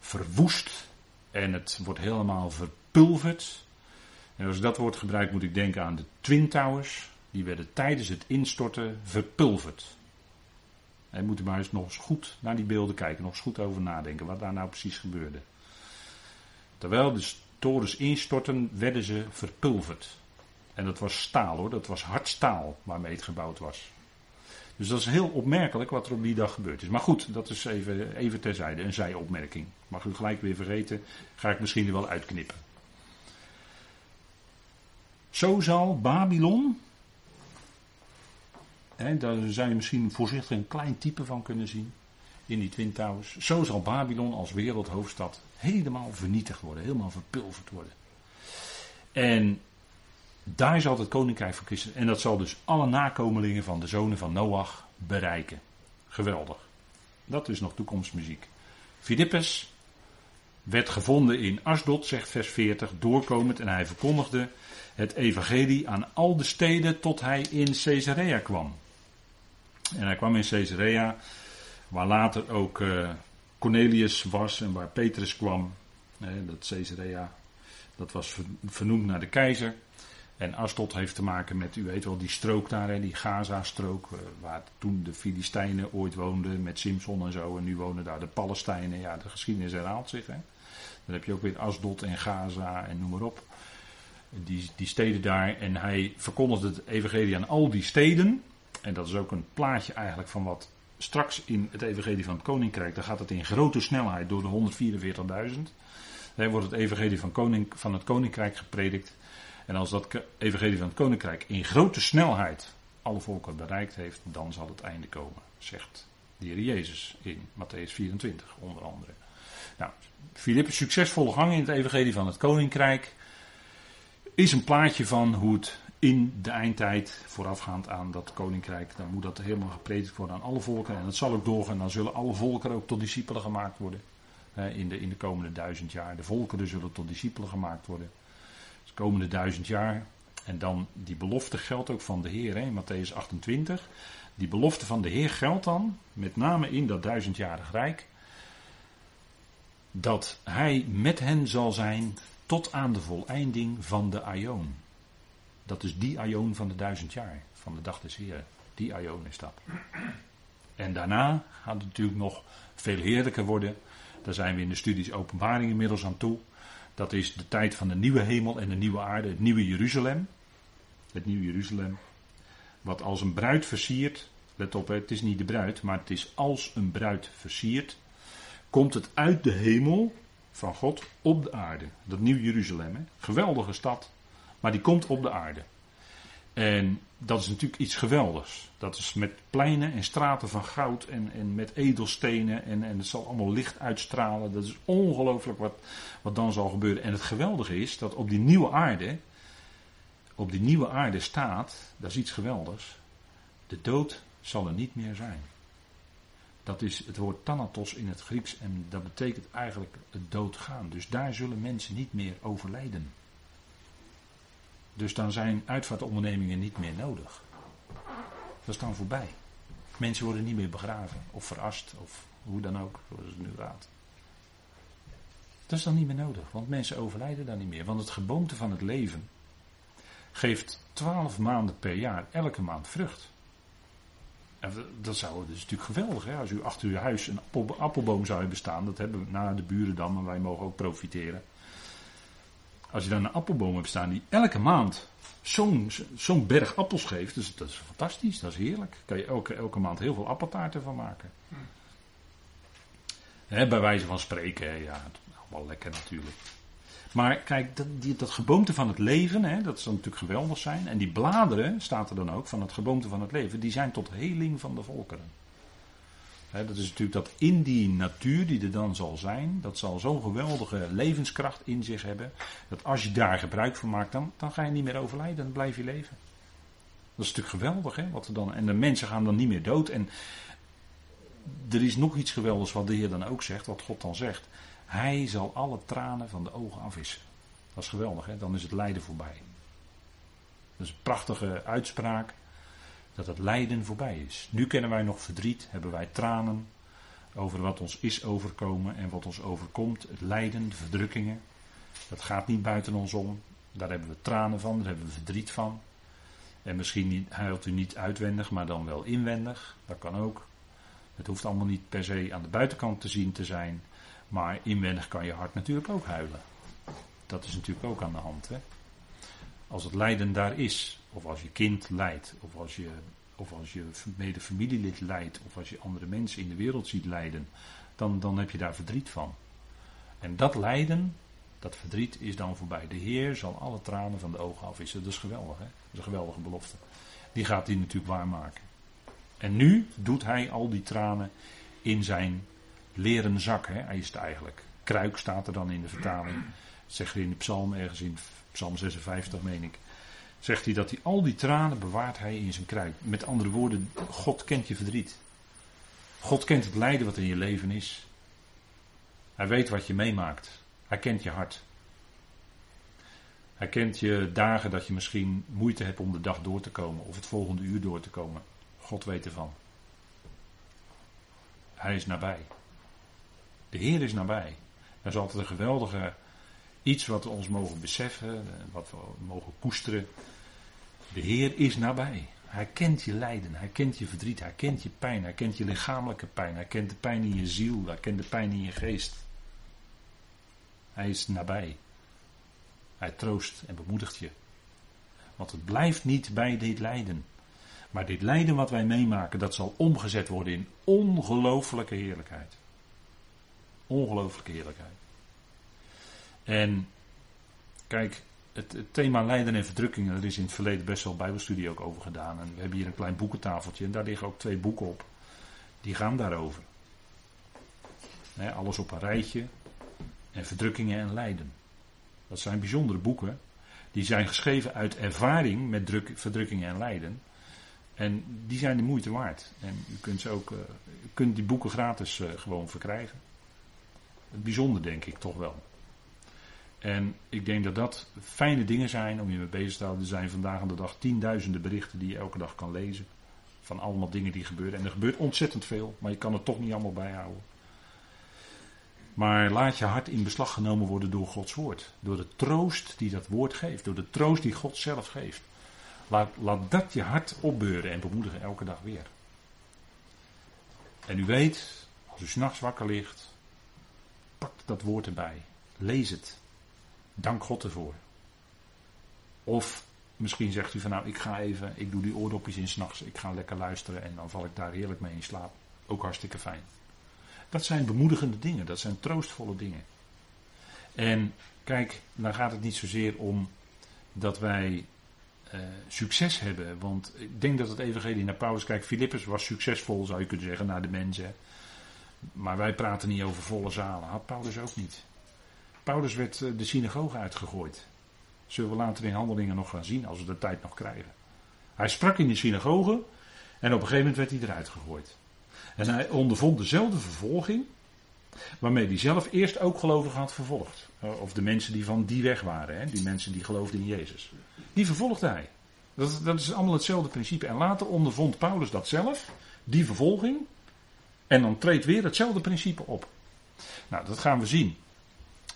S1: verwoest. En het wordt helemaal verpulverd. En als ik dat woord gebruik moet ik denken aan de Twin Towers die werden tijdens het instorten verpulverd. En moeten maar eens nog eens goed naar die beelden kijken, nog eens goed over nadenken wat daar nou precies gebeurde. Terwijl de torens instortten, werden ze verpulverd. En dat was staal hoor, dat was hard staal waarmee het gebouwd was. Dus dat is heel opmerkelijk wat er op die dag gebeurd is. Maar goed, dat is even, even terzijde, een zijopmerking. Mag u gelijk weer vergeten, ga ik misschien er wel uitknippen. Zo zal Babylon, daar zou je misschien voorzichtig een klein type van kunnen zien in die Twin Towers. Zo zal Babylon als wereldhoofdstad helemaal vernietigd worden, helemaal verpulverd worden. En daar zal het koninkrijk van Christus, en dat zal dus alle nakomelingen van de zonen van Noach bereiken. Geweldig. Dat is nog toekomstmuziek. Filippus werd gevonden in Asdod, zegt vers 40, doorkomend en hij verkondigde het evangelie aan al de steden tot hij in Caesarea kwam. En hij kwam in Caesarea, waar later ook uh, Cornelius was en waar Petrus kwam. dat Caesarea, dat was vernoemd naar de keizer. En Astot heeft te maken met, u weet wel, die strook daar, die Gaza-strook, eh, waar toen de Filistijnen ooit woonden met Simson en zo. En nu wonen daar de Palestijnen. Ja, de geschiedenis herhaalt zich. Hè. Dan heb je ook weer Asdod en Gaza en noem maar op. Die, die steden daar. En hij verkondigde het evangelie aan al die steden. En dat is ook een plaatje eigenlijk van wat straks in het evangelie van het koninkrijk, dan gaat het in grote snelheid door de 144.000. Dan wordt het evangelie van, koning, van het koninkrijk gepredikt. En als dat evangelie van het koninkrijk in grote snelheid alle volken bereikt heeft, dan zal het einde komen, zegt de Heer Jezus in Matthäus 24 onder andere. Nou, Filippus succesvolle gang in het evangelie van het koninkrijk is een plaatje van hoe het in de eindtijd, voorafgaand aan dat koninkrijk, dan moet dat helemaal gepredikt worden aan alle volken. En dat zal ook doorgaan. Dan zullen alle volken ook tot discipelen gemaakt worden. in, de, in de komende duizend jaar. De volkeren zullen tot discipelen gemaakt worden. De komende duizend jaar. En dan die belofte geldt ook van de Heer Matthäus 28. Die belofte van de Heer geldt dan, met name in dat duizendjarig rijk, dat Hij met hen zal zijn tot aan de voleinding van de Aion. Dat is die Aion van de duizend jaar, van de dag des Heeren. Die Aion is dat. En daarna gaat het natuurlijk nog veel heerlijker worden. Daar zijn we in de studies openbaring inmiddels aan toe. Dat is de tijd van de nieuwe hemel en de nieuwe aarde, het nieuwe Jeruzalem. Het nieuwe Jeruzalem. Wat als een bruid versiert. Let op, het is niet de bruid, maar het is als een bruid versiert. Komt het uit de hemel van God op de aarde. Dat nieuwe Jeruzalem. Geweldige stad. Maar die komt op de aarde. En dat is natuurlijk iets geweldigs. Dat is met pleinen en straten van goud en, en met edelstenen. En, en het zal allemaal licht uitstralen. Dat is ongelooflijk wat, wat dan zal gebeuren. En het geweldige is dat op die nieuwe aarde. Op die nieuwe aarde staat. Dat is iets geweldigs. De dood zal er niet meer zijn. Dat is het woord thanatos in het Grieks. En dat betekent eigenlijk het doodgaan. Dus daar zullen mensen niet meer overlijden. Dus dan zijn uitvaartondernemingen niet meer nodig. Dat is dan voorbij. Mensen worden niet meer begraven of verast of hoe dan ook, zoals het nu gaat. Dat is dan niet meer nodig, want mensen overlijden dan niet meer. Want het geboomte van het leven geeft twaalf maanden per jaar, elke maand vrucht. En dat zou dus natuurlijk geweldig hè? Als u achter uw huis een appelboom zou hebben staan, dat hebben na de buren dan, maar wij mogen ook profiteren. Als je dan een appelboom hebt staan die elke maand zo'n zo'n berg appels geeft, dus dat is fantastisch, dat is heerlijk. Kan je elke, elke maand heel veel appeltaarten van maken. Bij wijze van spreken, ja, wel lekker natuurlijk. Maar kijk, dat, die, geboomte van het leven, hè, dat zal natuurlijk geweldig zijn. En die bladeren, staat er dan ook, van het geboomte van het leven, die zijn tot heling van de volkeren dat is natuurlijk dat in die natuur die er dan zal zijn, dat zal zo'n geweldige levenskracht in zich hebben, dat als je daar gebruik van maakt, dan, dan ga je niet meer overlijden, dan blijf je leven. Dat is natuurlijk geweldig, hè? Wat er dan, en de mensen gaan dan niet meer dood. En er is nog iets geweldigs wat de Heer dan ook zegt, wat God dan zegt. Hij zal alle tranen van de ogen afwissen. Dat is geweldig, hè? Dan is het lijden voorbij. Dat is een prachtige uitspraak dat het lijden voorbij is. Nu kennen wij nog verdriet, hebben wij tranen over wat ons is overkomen en wat ons overkomt. Het lijden, de verdrukkingen. Dat gaat niet buiten ons om. Daar hebben we tranen van, daar hebben we verdriet van. En misschien huilt u niet uitwendig, maar dan wel inwendig. Dat kan ook. Het hoeft allemaal niet per se aan de buitenkant te zien te zijn. Maar inwendig kan je hart natuurlijk ook huilen. Dat is natuurlijk ook aan de hand. Hè? Als het lijden daar is, of als je kind lijdt, of als je, of als je mede familielid lijdt, of als je andere mensen in de wereld ziet lijden, dan, dan heb je daar verdriet van. En dat lijden, dat verdriet is dan voorbij. De Heer zal alle tranen van de ogen afwissen. Dat is geweldig, hè? Dat is een geweldige belofte. Die gaat hij natuurlijk waarmaken. En nu doet hij al die tranen in zijn leren zak. Hè? Hij is het eigenlijk. Kruik staat er dan in de vertaling. Er in de psalm ergens in Psalm 56, meen ik zegt hij dat hij al die tranen bewaart hij in zijn kruik. Met andere woorden, God kent je verdriet. God kent het lijden wat in je leven is. Hij weet wat je meemaakt. Hij kent je hart. Hij kent je dagen dat je misschien moeite hebt om de dag door te komen of het volgende uur door te komen. God weet ervan. Hij is nabij. De Heer is nabij. Dat is altijd een geweldige iets wat we ons mogen beseffen, wat we mogen koesteren. De Heer is nabij. Hij kent je lijden, hij kent je verdriet, hij kent je pijn, hij kent je lichamelijke pijn, hij kent de pijn in je ziel, hij kent de pijn in je geest. Hij is nabij. Hij troost en bemoedigt je. Want het blijft niet bij dit lijden. Maar dit lijden wat wij meemaken, dat zal omgezet worden in ongelooflijke heerlijkheid. Ongelooflijke heerlijkheid. En kijk, het, thema lijden en verdrukkingen, er is in het verleden best wel bijbelstudie ook over gedaan. En we hebben hier een klein boekentafeltje en daar liggen ook twee boeken op. Die gaan daarover. alles op een rijtje. En verdrukkingen en lijden. Dat zijn bijzondere boeken. Die zijn geschreven uit ervaring met druk, verdrukkingen en lijden. En die zijn de moeite waard. En u kunt, ze ook, uh, u kunt die boeken gratis uh, gewoon verkrijgen. bijzonder, denk ik toch wel. En ik denk dat dat fijne dingen zijn om je mee bezig te houden. Er zijn vandaag aan de dag tienduizenden berichten die je elke dag kan lezen. Van allemaal dingen die gebeuren. En er gebeurt ontzettend veel, maar je kan het toch niet allemaal bijhouden. Maar laat je hart in beslag genomen worden door Gods woord. Door de troost die dat woord geeft. Door de troost die God zelf geeft. Laat, laat dat je hart opbeuren en bemoedigen elke dag weer. En u weet, als u s'nachts wakker ligt, pak dat woord erbij. Lees het. Dank God ervoor. Of misschien zegt u van nou, ik ga even, ik doe die oordopjes in s'nachts, ik ga lekker luisteren en dan val ik daar heerlijk mee in slaap. Ook hartstikke fijn. Dat zijn bemoedigende dingen, dat zijn troostvolle dingen. En kijk, dan gaat het niet zozeer om dat wij uh, succes hebben. Want ik denk dat het evangelie naar Paulus, kijk, Filippus was succesvol, zou je kunnen zeggen, naar de mensen. Maar wij praten niet over volle zalen. Had Paulus ook niet. Paulus werd eh, de synagoge uitgegooid. Zullen we later in handelingen nog gaan zien, als we de tijd nog krijgen. Hij sprak in de synagoge en op een gegeven moment werd hij eruit gegooid. En hij ondervond dezelfde vervolging waarmee hij zelf eerst ook gelovigen had vervolgd. Eh, of de mensen die van die weg waren, hè? die mensen die geloofden in Jezus. Die vervolgde hij. Dat, dat is allemaal hetzelfde principe. En later ondervond Paulus dat zelf, die vervolging. En dan treedt weer hetzelfde principe op. Nou, dat gaan we zien.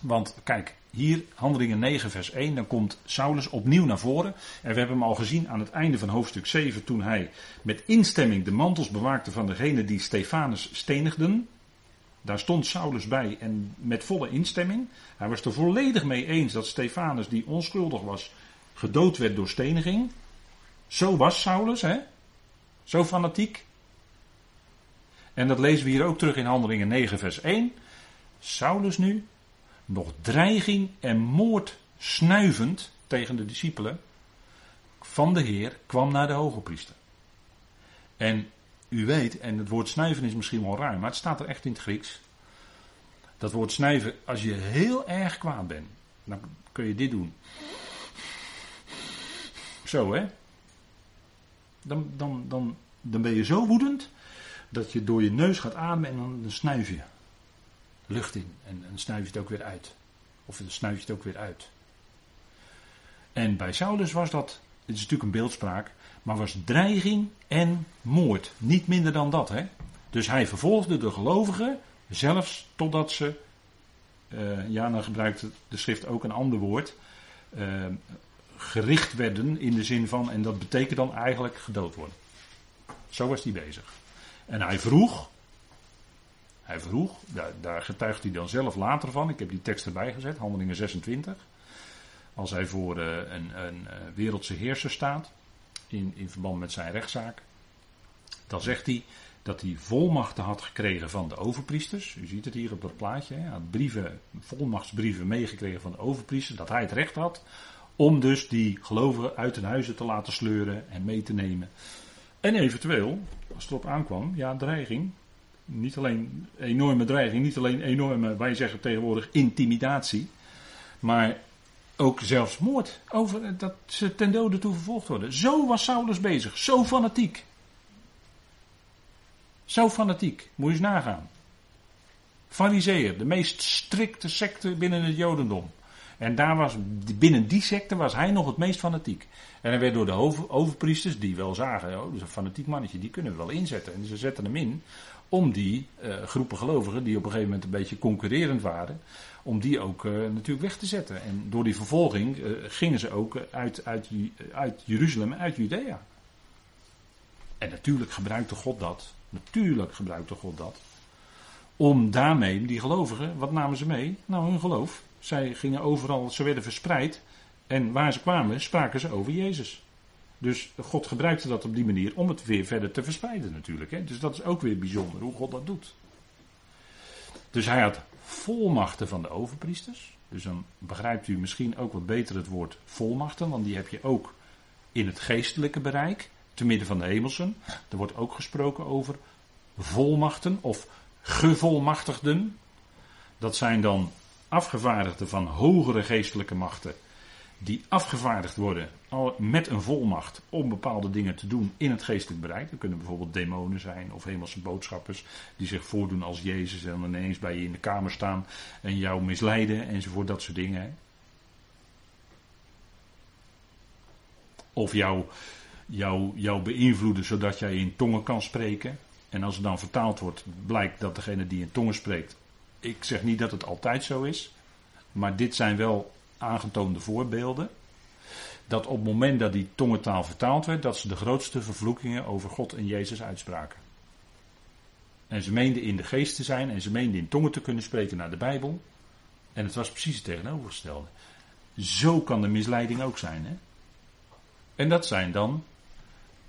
S1: Want kijk, hier, handelingen 9, vers 1, dan komt Saulus opnieuw naar voren. En we hebben hem al gezien aan het einde van hoofdstuk 7, toen hij met instemming de mantels bewaakte van degene die Stefanus stenigden. Daar stond Saulus bij en met volle instemming. Hij was er volledig mee eens dat Stefanus, die onschuldig was, gedood werd door steniging. Zo was Saulus, hè? Zo fanatiek. En dat lezen we hier ook terug in Handelingen 9, vers 1. Saulus nu, nog dreiging en moord snuivend tegen de discipelen van de Heer, kwam naar de hoge priester. En u weet, en het woord snuiven is misschien wel ruim, maar het staat er echt in het Grieks. Dat woord snuiven, als je heel erg kwaad bent, dan kun je dit doen. Zo hè. Dan, dan, dan, dan ben je zo woedend dat je door je neus gaat ademen en dan, dan snuif je lucht in. En dan snuif je het ook weer uit. Of dan snuif je het ook weer uit. En bij Saulus was dat, dit is natuurlijk een beeldspraak, maar was dreiging en moord. Niet minder dan dat. Hè? Dus hij vervolgde de gelovigen zelfs totdat ze, uh, ja dan gebruikt de schrift ook een ander woord, uh, gericht werden in de zin van, en dat betekent dan eigenlijk gedood worden. Zo was hij bezig. En hij vroeg, hij vroeg, daar, getuigt hij dan zelf later van, ik heb die tekst erbij gezet, handelingen 26. Als hij voor uh, een, een wereldse heerser staat, in, in verband met zijn rechtszaak, dan zegt hij dat hij volmachten had gekregen van de overpriesters. U ziet het hier op dat plaatje. Hij had brieven, volmachtsbrieven meegekregen van de overpriesters, dat hij het recht had om dus die gelovigen uit hun huizen te laten sleuren en mee te nemen. En eventueel, als het erop aankwam, ja, dreiging. Niet alleen enorme dreiging, niet alleen enorme, wij zeggen tegenwoordig intimidatie. Maar ook zelfs moord. Over dat ze ten dode toe vervolgd worden. Zo was Saulus bezig. Zo fanatiek. Zo fanatiek. Moet je eens nagaan. Fariseeër, de meest strikte secte binnen het Jodendom. En daar was, binnen die secte was hij nog het meest fanatiek. En hij werd door de overpriesters, die wel zagen, oh, dus een fanatiek mannetje, die kunnen we wel inzetten. En ze zetten hem in om die uh, groepen gelovigen, die op een gegeven moment een beetje concurrerend waren, om die ook uh, natuurlijk weg te zetten. En door die vervolging uh, gingen ze ook uit, uit, uit Jeruzalem, uit Judea. En natuurlijk gebruikte God dat, natuurlijk gebruikte God dat, om daarmee die gelovigen, wat namen ze mee? Nou, hun geloof. Zij gingen overal, ze werden verspreid. En waar ze kwamen, spraken ze over Jezus. Dus God gebruikte dat op die manier om het weer verder te verspreiden natuurlijk. Hè? Dus dat is ook weer bijzonder hoe God dat doet. Dus hij had volmachten van de overpriesters. Dus dan begrijpt u misschien ook wat beter het woord volmachten, want die heb je ook in het geestelijke bereik, te midden van de hemelsen. Er wordt ook gesproken over volmachten of gevolmachtigden. Dat zijn dan afgevaardigden van hogere geestelijke machten die afgevaardigd worden met een volmacht om bepaalde dingen te doen in het geestelijk bereik. Dat kunnen bijvoorbeeld demonen zijn of hemelse boodschappers die zich voordoen als Jezus en dan ineens bij je in de kamer staan en jou misleiden enzovoort, dat soort dingen. Of jou, jou, jou beïnvloeden zodat jij in tongen kan spreken. En als het dan vertaald wordt, blijkt dat degene die in tongen spreekt. Ik zeg niet dat het altijd zo is. Maar dit zijn wel aangetoonde voorbeelden. Dat op het moment dat die tongentaal vertaald werd, dat ze de grootste vervloekingen over God en Jezus uitspraken. En ze meenden in de geest te zijn en ze meenden in tongen te kunnen spreken naar de Bijbel. En het was precies het tegenovergestelde. Zo kan de misleiding ook zijn. Hè? En dat zijn dan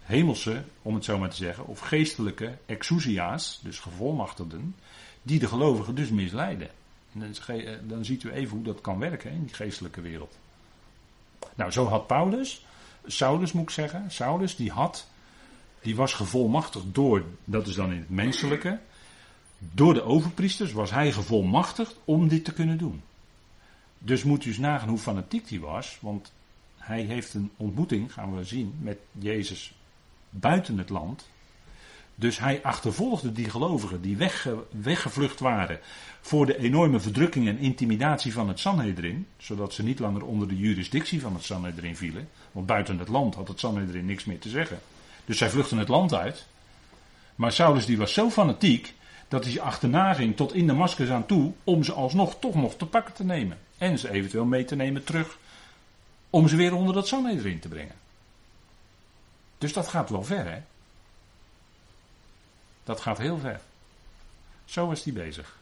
S1: hemelse, om het zo maar te zeggen, of geestelijke exousia's, dus gevolmachtigden, die de gelovigen dus misleiden. Eh, dan ziet u even hoe dat kan werken in die geestelijke wereld. Nou, zo had Paulus, Saulus moet ik zeggen, Saulus die had, die was gevolmachtigd door, dat is dan in het menselijke, door de overpriesters was hij gevolmachtigd om dit te kunnen doen. Dus moet u eens nagaan hoe fanatiek hij was, want hij heeft een ontmoeting, gaan we zien, met Jezus buiten het land. Dus hij achtervolgde die gelovigen die weggevlucht waren voor de enorme verdrukking en intimidatie van het Sanhedrin, zodat ze niet langer onder de jurisdictie van het Sanhedrin vielen, want buiten het land had het Sanhedrin niks meer te zeggen. Dus zij vluchtten het land uit. Maar Saulus die was zo fanatiek dat hij ze achterna ging tot in Damascus aan toe om ze alsnog toch nog te pakken te nemen. En ze eventueel mee te nemen terug om ze weer onder dat Sanhedrin te brengen. Dus dat gaat wel ver, hè? Dat gaat heel ver. Zo is hij bezig.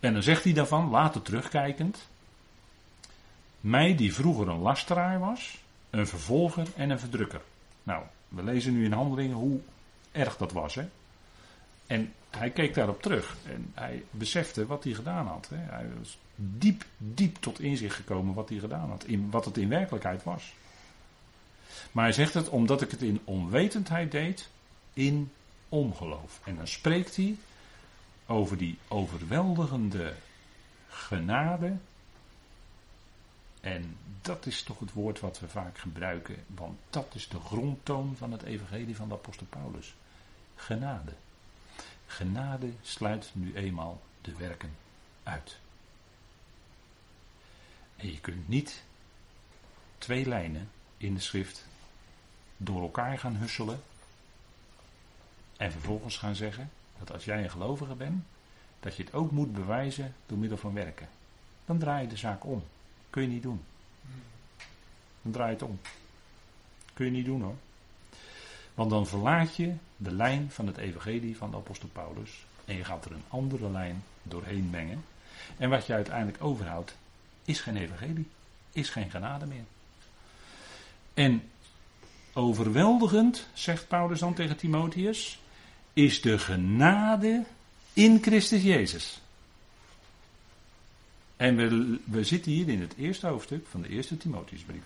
S1: En dan zegt hij daarvan, later terugkijkend. Mij die vroeger een lasteraar was, een vervolger en een verdrukker. Nou, we lezen nu in handelingen hoe erg dat was. Hè? En hij keek daarop terug en hij besefte wat hij gedaan had. Hè? Hij was diep, diep tot inzicht gekomen wat hij gedaan had, in, wat het in werkelijkheid was. Maar hij zegt het omdat ik het in onwetendheid deed, in ongeloof. En dan spreekt hij over die overweldigende genade. En dat is toch het woord wat we vaak gebruiken, want dat is de grondtoon van het evangelie van de apostel Paulus. Genade. Genade sluit nu eenmaal de werken uit. En je kunt niet twee lijnen in de schrift door elkaar gaan husselen en vervolgens gaan zeggen dat als jij een gelovige bent, dat je het ook moet bewijzen door middel van werken. Dan draai je de zaak om. Kun je niet doen. Dan draai je het om. Kun je niet doen hoor. Want dan verlaat je de lijn van het evangelie van de apostel Paulus en je gaat er een andere lijn doorheen mengen. En wat je uiteindelijk overhoudt, is geen evangelie, is geen genade meer. En overweldigend, zegt Paulus dan tegen Timotheus, is de genade in Christus Jezus. En we, we zitten hier in het eerste hoofdstuk van de eerste Timotheusbrief.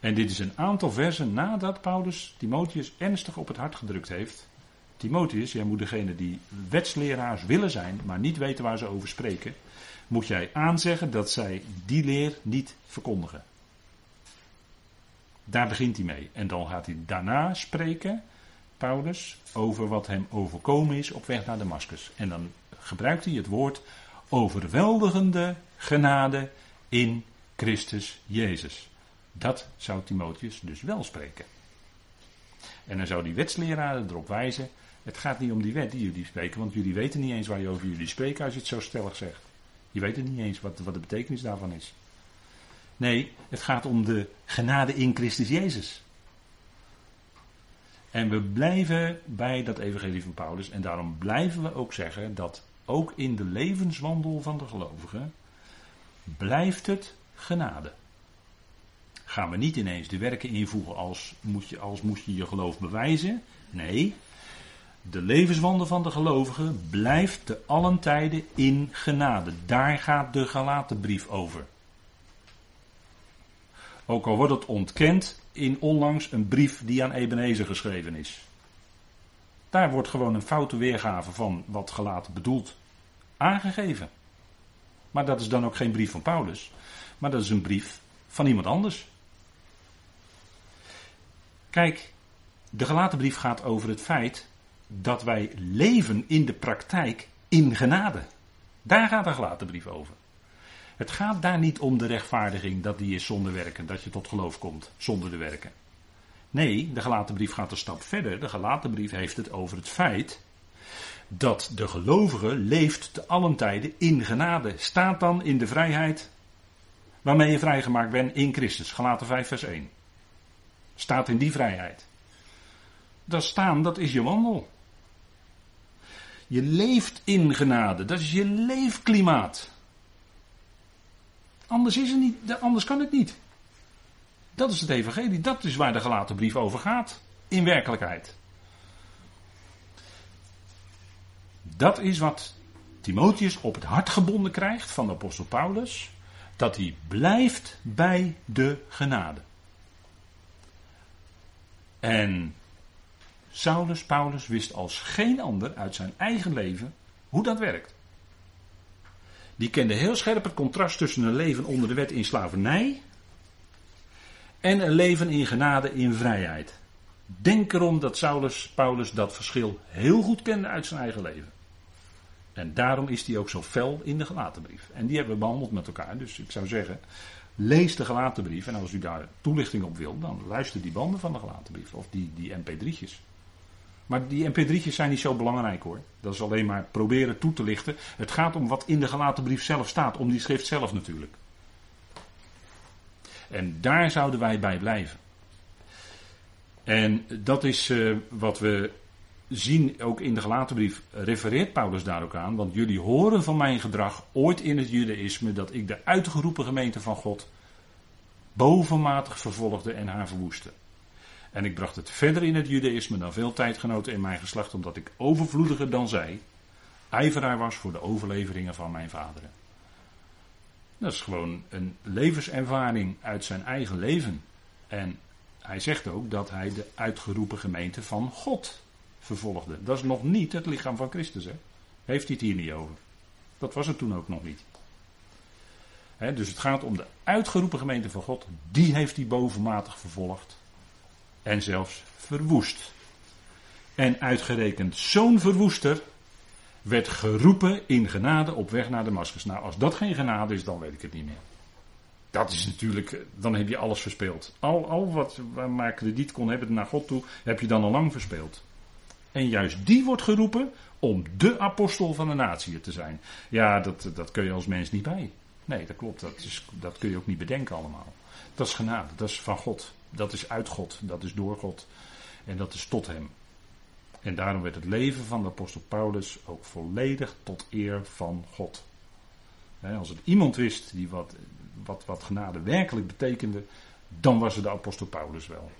S1: En dit is een aantal versen nadat Paulus Timotheus ernstig op het hart gedrukt heeft. Timotheus, jij moet degene die wetsleraars willen zijn, maar niet weten waar ze over spreken, moet jij aanzeggen dat zij die leer niet verkondigen. Daar begint hij mee. En dan gaat hij daarna spreken Paulus over wat hem overkomen is op weg naar Damascus. En dan gebruikt hij het woord overweldigende genade in Christus Jezus. Dat zou Timotheus dus wel spreken. En dan zou die wetsleraren erop wijzen: het gaat niet om die wet die jullie spreken, want jullie weten niet eens waar je over jullie spreken als je het zo stellig zegt. Je weet het niet eens wat, wat de betekenis daarvan is. Nee, het gaat om de genade in Christus Jezus. En we blijven bij dat evangelie van Paulus. En daarom blijven we ook zeggen dat ook in de levenswandel van de gelovigen blijft het genade. Gaan we niet ineens de werken invoegen als moet je, als moet je je geloof bewijzen. Nee, de levenswandel van de gelovigen blijft te allen tijden in genade. Daar gaat de Galatenbrief over. Ook al wordt het ontkend in onlangs een brief die aan Ebenezer geschreven is. Daar wordt gewoon een foute weergave van wat gelaten bedoelt aangegeven. Maar dat is dan ook geen brief van Paulus. maar dat is een brief van iemand anders. Kijk, de gelaten brief gaat over het feit dat wij leven in de praktijk in genade. Daar gaat de gelaten brief over. Het gaat daar niet om de rechtvaardiging dat die is zonder werken, dat je tot geloof komt zonder de werken. Nee, de gelaten brief gaat een stap verder. De gelaten brief heeft het over het feit dat de gelovige leeft te allen tijden in genade. Staat dan in de vrijheid waarmee je vrijgemaakt bent in Christus. Gelaten 5 vers 1. Staat in die vrijheid. Dat staan, dat is je wandel. Je leeft in genade. Dat is je leefklimaat. Anders, is het niet, anders kan het niet. Dat is het evangelie. Dat is waar de gelaten brief over gaat. In werkelijkheid. Dat is wat Timotheus op het hart gebonden krijgt van de apostel Paulus. Dat hij blijft bij de genade. En Saulus, Paulus wist als geen ander uit zijn eigen leven hoe dat werkt. Die kende heel scherp het contrast tussen een leven onder de wet in slavernij en een leven in genade in vrijheid. Denk erom dat Saulus, Paulus dat verschil heel goed kende uit zijn eigen leven. En daarom is hij ook zo fel in de gelatenbrief. En die hebben we behandeld met elkaar. Dus ik zou zeggen, lees de gelatenbrief. En als u daar toelichting op wilt, dan luister die banden van de gelatenbrief. Of die, die mp3'tjes. Maar die mp3'tjes zijn niet zo belangrijk hoor. Dat is alleen maar proberen toe te lichten. Het gaat om wat in de gelaten brief zelf staat. Om die schrift zelf natuurlijk. En daar zouden wij bij blijven. En dat is uh, wat we zien ook in de gelaten brief. Refereert Paulus daar ook aan. Want jullie horen van mijn gedrag ooit in het judaïsme. Dat ik de uitgeroepen gemeente van God bovenmatig vervolgde en haar verwoestte. En ik bracht het verder in het judaïsme dan veel tijdgenoten in mijn geslacht, omdat ik overvloediger dan zij ijveraar was voor de overleveringen van mijn vaderen. Dat is gewoon een levenservaring uit zijn eigen leven. En hij zegt ook dat hij de uitgeroepen gemeente van God vervolgde. Dat is nog niet het lichaam van Christus. Hè? Heeft hij het hier niet over. Dat was het toen ook nog niet. dus het gaat om de uitgeroepen gemeente van God. Die heeft hij bovenmatig vervolgd en zelfs verwoest. En uitgerekend zo'n verwoester werd geroepen in genade op weg naar Damascus. Nou, als dat geen genade is, dan weet ik het niet meer. Dat is natuurlijk, dan heb je alles verspeeld. Al, al wat maar krediet kon hebben naar God toe, heb je dan al lang verspeeld. En juist die wordt geroepen om de apostel van de natie te zijn. Ja, dat, dat kun je als mens niet bij. Nee, dat klopt. Dat, is, dat kun je ook niet bedenken allemaal. Dat is genade, dat is van God. Dat is uit God, dat is door God en dat is tot Hem. En daarom werd het leven van de apostel Paulus ook volledig tot eer van God. als het iemand wist die wat, wat, wat genade werkelijk betekende, dan was het de apostel Paulus wel.